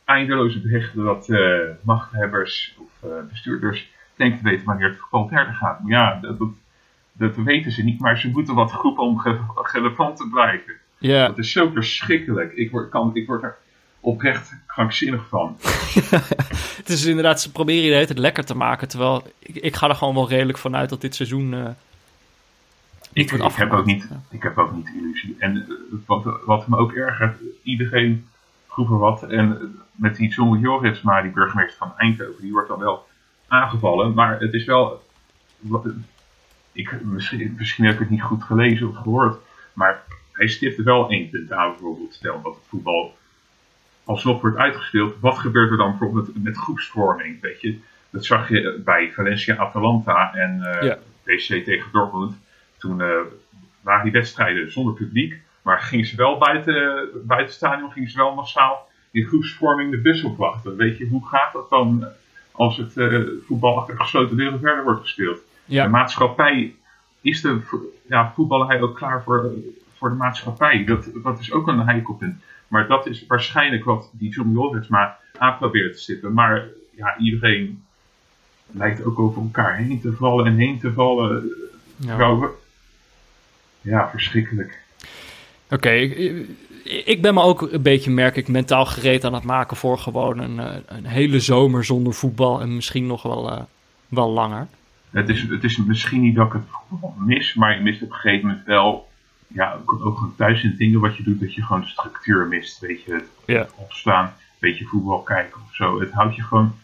eindeloze berichten dat eh, machthebbers of eh, bestuurders denken te weten wanneer het voetbal verder gaat. Maar ja, dat, dat, dat weten ze niet, maar ze moeten wat groepen om relevant te blijven. Ja. Dat is zo verschrikkelijk. Ik word, kan, ik word er oprecht krankzinnig van. Het is inderdaad, ze proberen je de hele tijd lekker te maken. Terwijl ik, ik ga er gewoon wel redelijk van uit dat dit seizoen. eh, Ik, heb ook niet, Ja. ik heb ook niet de illusie. En eh, wat, wat me ook ergert, iedereen groep er wat. En eh, met die John Jorisma, die burgemeester van Eindhoven, die wordt dan wel aangevallen. Maar het is wel... wat- Ik, misschien, misschien heb ik het niet goed gelezen of gehoord. Maar hij stipte wel één punt aan bijvoorbeeld. Stel dat het voetbal alsnog wordt uitgespeeld. Wat gebeurt er dan bijvoorbeeld met, groepsvorming? Weet je? Dat zag je bij Valencia Atalanta en eh Ja. PSV tegen Dortmund. Toen eh, waren die wedstrijden zonder publiek. Maar gingen ze wel buiten, buiten het stadion, gingen ze wel massaal in groepsvorming de bus opwachten. Weet je, hoe gaat dat dan als het eh, voetbal achter gesloten deuren verder wordt gespeeld? De maatschappij, is de ja, voetballerij ook klaar voor, voor de maatschappij? Dat, dat is ook een heikel punt. Maar dat is waarschijnlijk wat die John Jolversma aan probeert te stippen. Maar ja, iedereen lijkt ook over elkaar heen te vallen en heen te vallen. Ja. Ja, verschrikkelijk. Oké, ik, ik ben me ook een beetje, merk ik, mentaal gereed aan het maken voor gewoon een, eh, een hele zomer zonder voetbal en misschien nog wel, eh, wel langer. Het is, het is misschien niet dat ik het voetbal mis, maar je mist op een gegeven moment wel. Ja, ook, ook gewoon thuis in dingen wat je doet, dat je gewoon de structuur mist. Weet je, het Ja. opstaan, een beetje voetbal kijken of zo. Het houdt je gewoon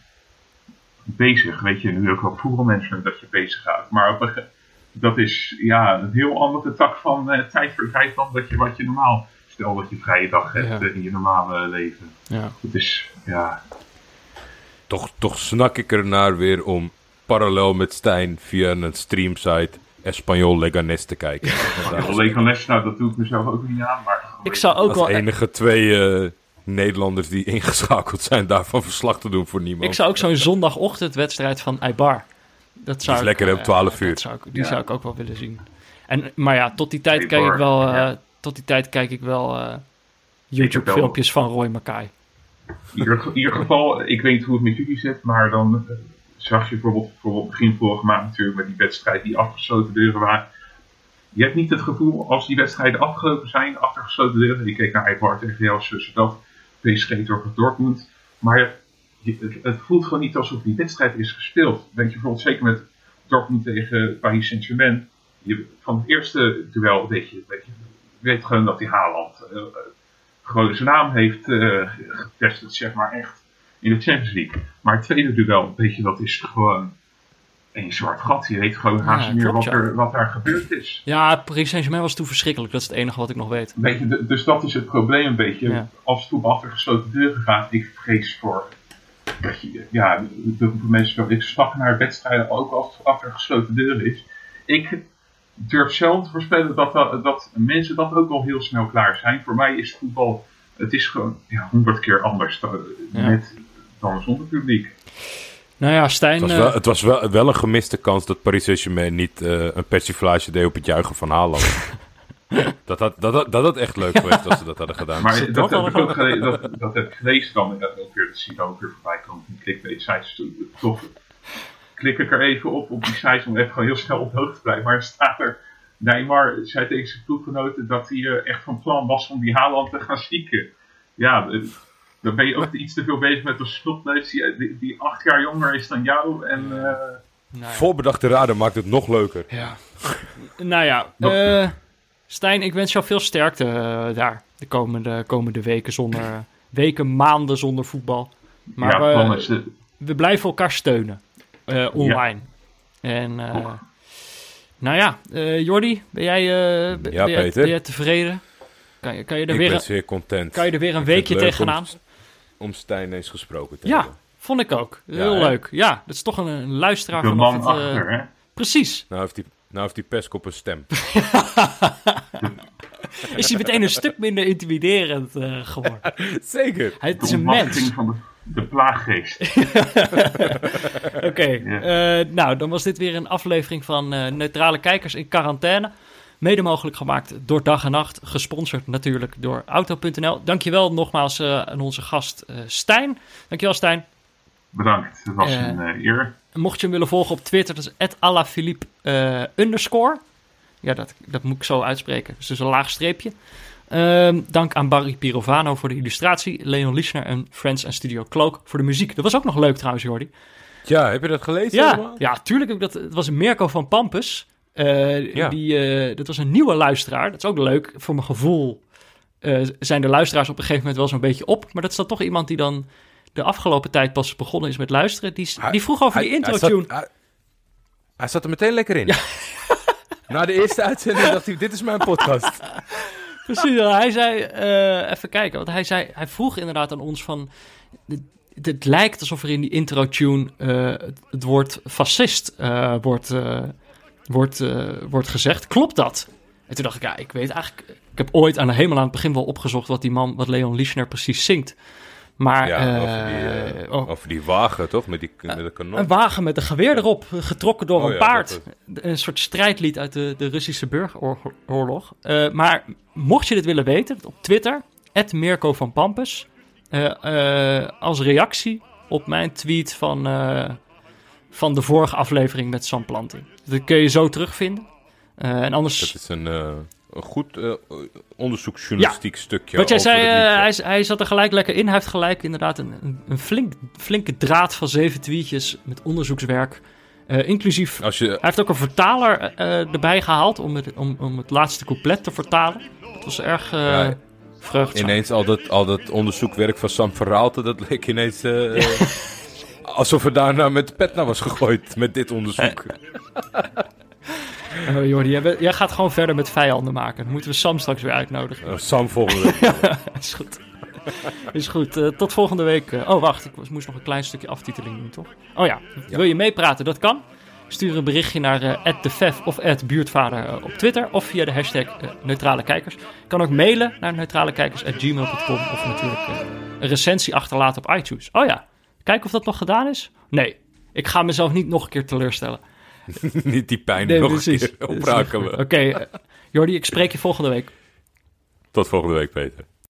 bezig. Weet je, nu ook wel voetbalmanagement dat je bezig houdt. Maar op een ge- dat is ja, een heel andere tak van eh, tijdverdrijf dan dat je, wat je normaal. Stel dat je vrije dag hebt Ja. eh, in je normale leven. Ja. Het is, ja, Toch, toch snak ik ernaar weer om parallel met Stijn via een streamsite Espanyol Leganes te kijken. Les, nou dat doe ik mezelf ook niet aan. Maar Ik zou ook als wel, enige twee eh, Nederlanders die ingeschakeld zijn daarvan verslag te doen voor niemand. ik zou ook zo'n zondagochtendwedstrijd van Eibar. Dat zou is ik, lekker, om eh, 12 uur. dat zou ik, die Ja. zou ik ook wel willen zien. En, maar ja, tot die tijd kijk ik wel, eh, ja. tot die tijd kijk ik wel eh, wel- YouTube-filmpjes van Roy Mackay. In ieder, geval, ik weet niet hoe het met jullie zit, maar dan eh, zag je bijvoorbeeld, bijvoorbeeld begin vorige maand natuurlijk met die wedstrijd die afgesloten deuren waren. Je hebt niet het gevoel als die wedstrijden afgelopen zijn, achter gesloten deuren. Je keek naar Eibar tegen Real Sociedad, PSG tegen Dortmund. Maar het, het voelt gewoon niet alsof die wedstrijd is gespeeld. Weet je bijvoorbeeld zeker met Dortmund tegen Paris Saint-Germain. Van het eerste duel weet je, weet je, weet gewoon dat die Haaland eh, gewoon zijn naam heeft eh, gevestigd, zeg maar echt, in de Champions League. Maar het tweede duel, weet je, dat is gewoon een zwart gat. Je weet gewoon haast Ja, niet meer wat, ja. er, wat daar gebeurd is. Ja, Paris Saint-Germain was toen verschrikkelijk. Dat is het enige wat ik nog weet. Weet je, dus dat is het probleem een beetje. Ja. Als het voetbal achter gesloten deuren gaat, ik vrees voor. Dat je, ja, de mensen. Ik snap naar wedstrijden ook als het achter gesloten deuren is. Ik durf zelf te voorspellen dat, dat, dat mensen dat ook al heel snel klaar zijn. Voor mij is voetbal, het is gewoon ja, honderd keer anders dan, Ja. met, dan zonder publiek. Nou ja, Stijn... Het was, eh, wel, het was wel, wel een gemiste kans dat Paris Saint-Germain niet eh, een persiflage deed op het juichen van Haaland. dat, had, dat, had, dat had echt leuk geweest als ze dat hadden gedaan. Maar dat, dat heb al ik ook gele- dat, dat heb ik gelezen dan eh, ook weer, dat zie dan ook weer voorbij komen van clickbait sites. Toch klik ik er even op op die sites om even gewoon heel snel op de hoogte te blijven. Maar er staat er, Neymar zei tegen zijn ploeggenoten dat hij eh, echt van plan was om die Haaland te gaan zieken. Ja, eh, dan ben je ook iets te veel bezig met een snotneus die, die, die acht jaar jonger is dan jou. En eh, nou ja. Voorbedachte raden maakt het nog leuker. Ja. nou ja, eh, Stijn, ik wens jou veel sterkte daar de komende, komende weken zonder weken, maanden zonder voetbal. Maar ja, we, we blijven elkaar steunen eh, online. En eh, nou ja, eh Jordi, ben jij, eh, ben, Ja, ben jij, Peter? ben jij tevreden? Kan je, kan, je er Ik weer ben een, zeer content. kan je er weer een Ik weekje tegenaan? Om, om Stijn eens gesproken te Ja, hebben. vond ik ook. Heel leuk. Ja, dat is toch een, een luisteraar de vanaf man het... eh, achter, hè? precies. Nou heeft die, nou heeft die een stem. Is hij meteen een stuk minder intimiderend eh, geworden. Zeker. Hij, het is een mens. van de, de plaaggeest. Oké, Ja. eh, nou dan was dit weer een aflevering van eh, Neutrale Kijkers in Quarantaine. Mede mogelijk gemaakt door Dag en Nacht. Gesponsord natuurlijk door Auto.nl. Dankjewel nogmaals eh, aan onze gast Stijn. Dankjewel Stijn. Bedankt, het was een eer. Mocht je hem willen volgen op Twitter, dat is @alaphilippe underscore. Ja, dat, dat moet ik zo uitspreken. Dus, dus een laag streepje. Ehm, dank aan Barry Pirovano voor de illustratie. Leon Lischner en Friends en Studio Cloak voor de muziek. Dat was ook nog leuk trouwens, Jordi. Ja, heb je dat gelezen Ja, helemaal? ja, tuurlijk heb ik dat. Het was Mirko van Pampus. Eh, Ja. die, eh, dat was een nieuwe luisteraar. Dat is ook leuk. Voor mijn gevoel eh, zijn de luisteraars op een gegeven moment wel zo'n beetje op. Maar dat is dan toch iemand die dan de afgelopen tijd pas begonnen is met luisteren. Die, Hij- die vroeg over die Hij- intro-tune. hij zat er meteen lekker in. Na de eerste uitzending dacht hij, dit is mijn podcast. Precies, hij zei, eh, even kijken, want hij zei, hij vroeg inderdaad aan ons van, het, lijkt alsof er in die intro-tune eh, het, woord fascist eh, wordt, wordt, wordt gezegd. Klopt dat? En toen dacht ik, ja, ik weet eigenlijk, ik heb ooit aan de hemel aan het begin wel opgezocht wat die man, wat Leon Lischner precies zingt. Maar Ja, eh, over, die, eh, oh, over die wagen, toch? Met, die, met de kanon. een wagen met een geweer erop, getrokken door Oh een ja, paard. dat Een soort strijdlied uit de, de Russische burgeroorlog. Eh, maar mocht je dit willen weten, op Twitter, Mirko van Pampus. Eh, eh, als reactie op mijn tweet van, eh, van de vorige aflevering met Sam Planting. Dat kun je zo terugvinden. Eh, en anders... Dat is een, eh, een goed eh, onderzoeksjournalistiek stukje. Wat jij zei, eh, hij, hij zat er gelijk lekker in. Hij heeft gelijk inderdaad een, een, flink, flinke draad van zeven tweetjes met onderzoekswerk. Eh, inclusief, Als je, hij heeft ook een vertaler erbij gehaald om het, om, om het laatste couplet te vertalen. Dat was erg Ja, vreugdzaam. ineens al dat, al dat onderzoekwerk van Sam Verraalte, dat leek ineens... eh, alsof er daarna met de pet naar was gegooid met dit onderzoek. Eh, Jordi, jij, bent- jij gaat gewoon verder met vijanden maken. Dan moeten we Sam straks weer uitnodigen. Eh, Sam volgende week. is goed. is goed. Eh, tot volgende week. Eh, oh, wacht. Ik moest nog een klein stukje aftiteling doen, toch? Oh ja. Wil je meepraten? Dat kan. Stuur een berichtje naar eh @defef of @buurtvader eh, op Twitter of via de hashtag eh, neutrale kijkers. Je kan ook mailen naar neutralekijkers@gmail.com of natuurlijk eh, een recensie achterlaten op iTunes. Oh ja. Kijk of dat nog gedaan is. Nee. Ik ga mezelf niet nog een keer teleurstellen. Niet die pijn Nee, nog precies. oprakelen. goed. Oké, eh, Jordi, ik spreek je volgende week. Tot volgende week, Peter.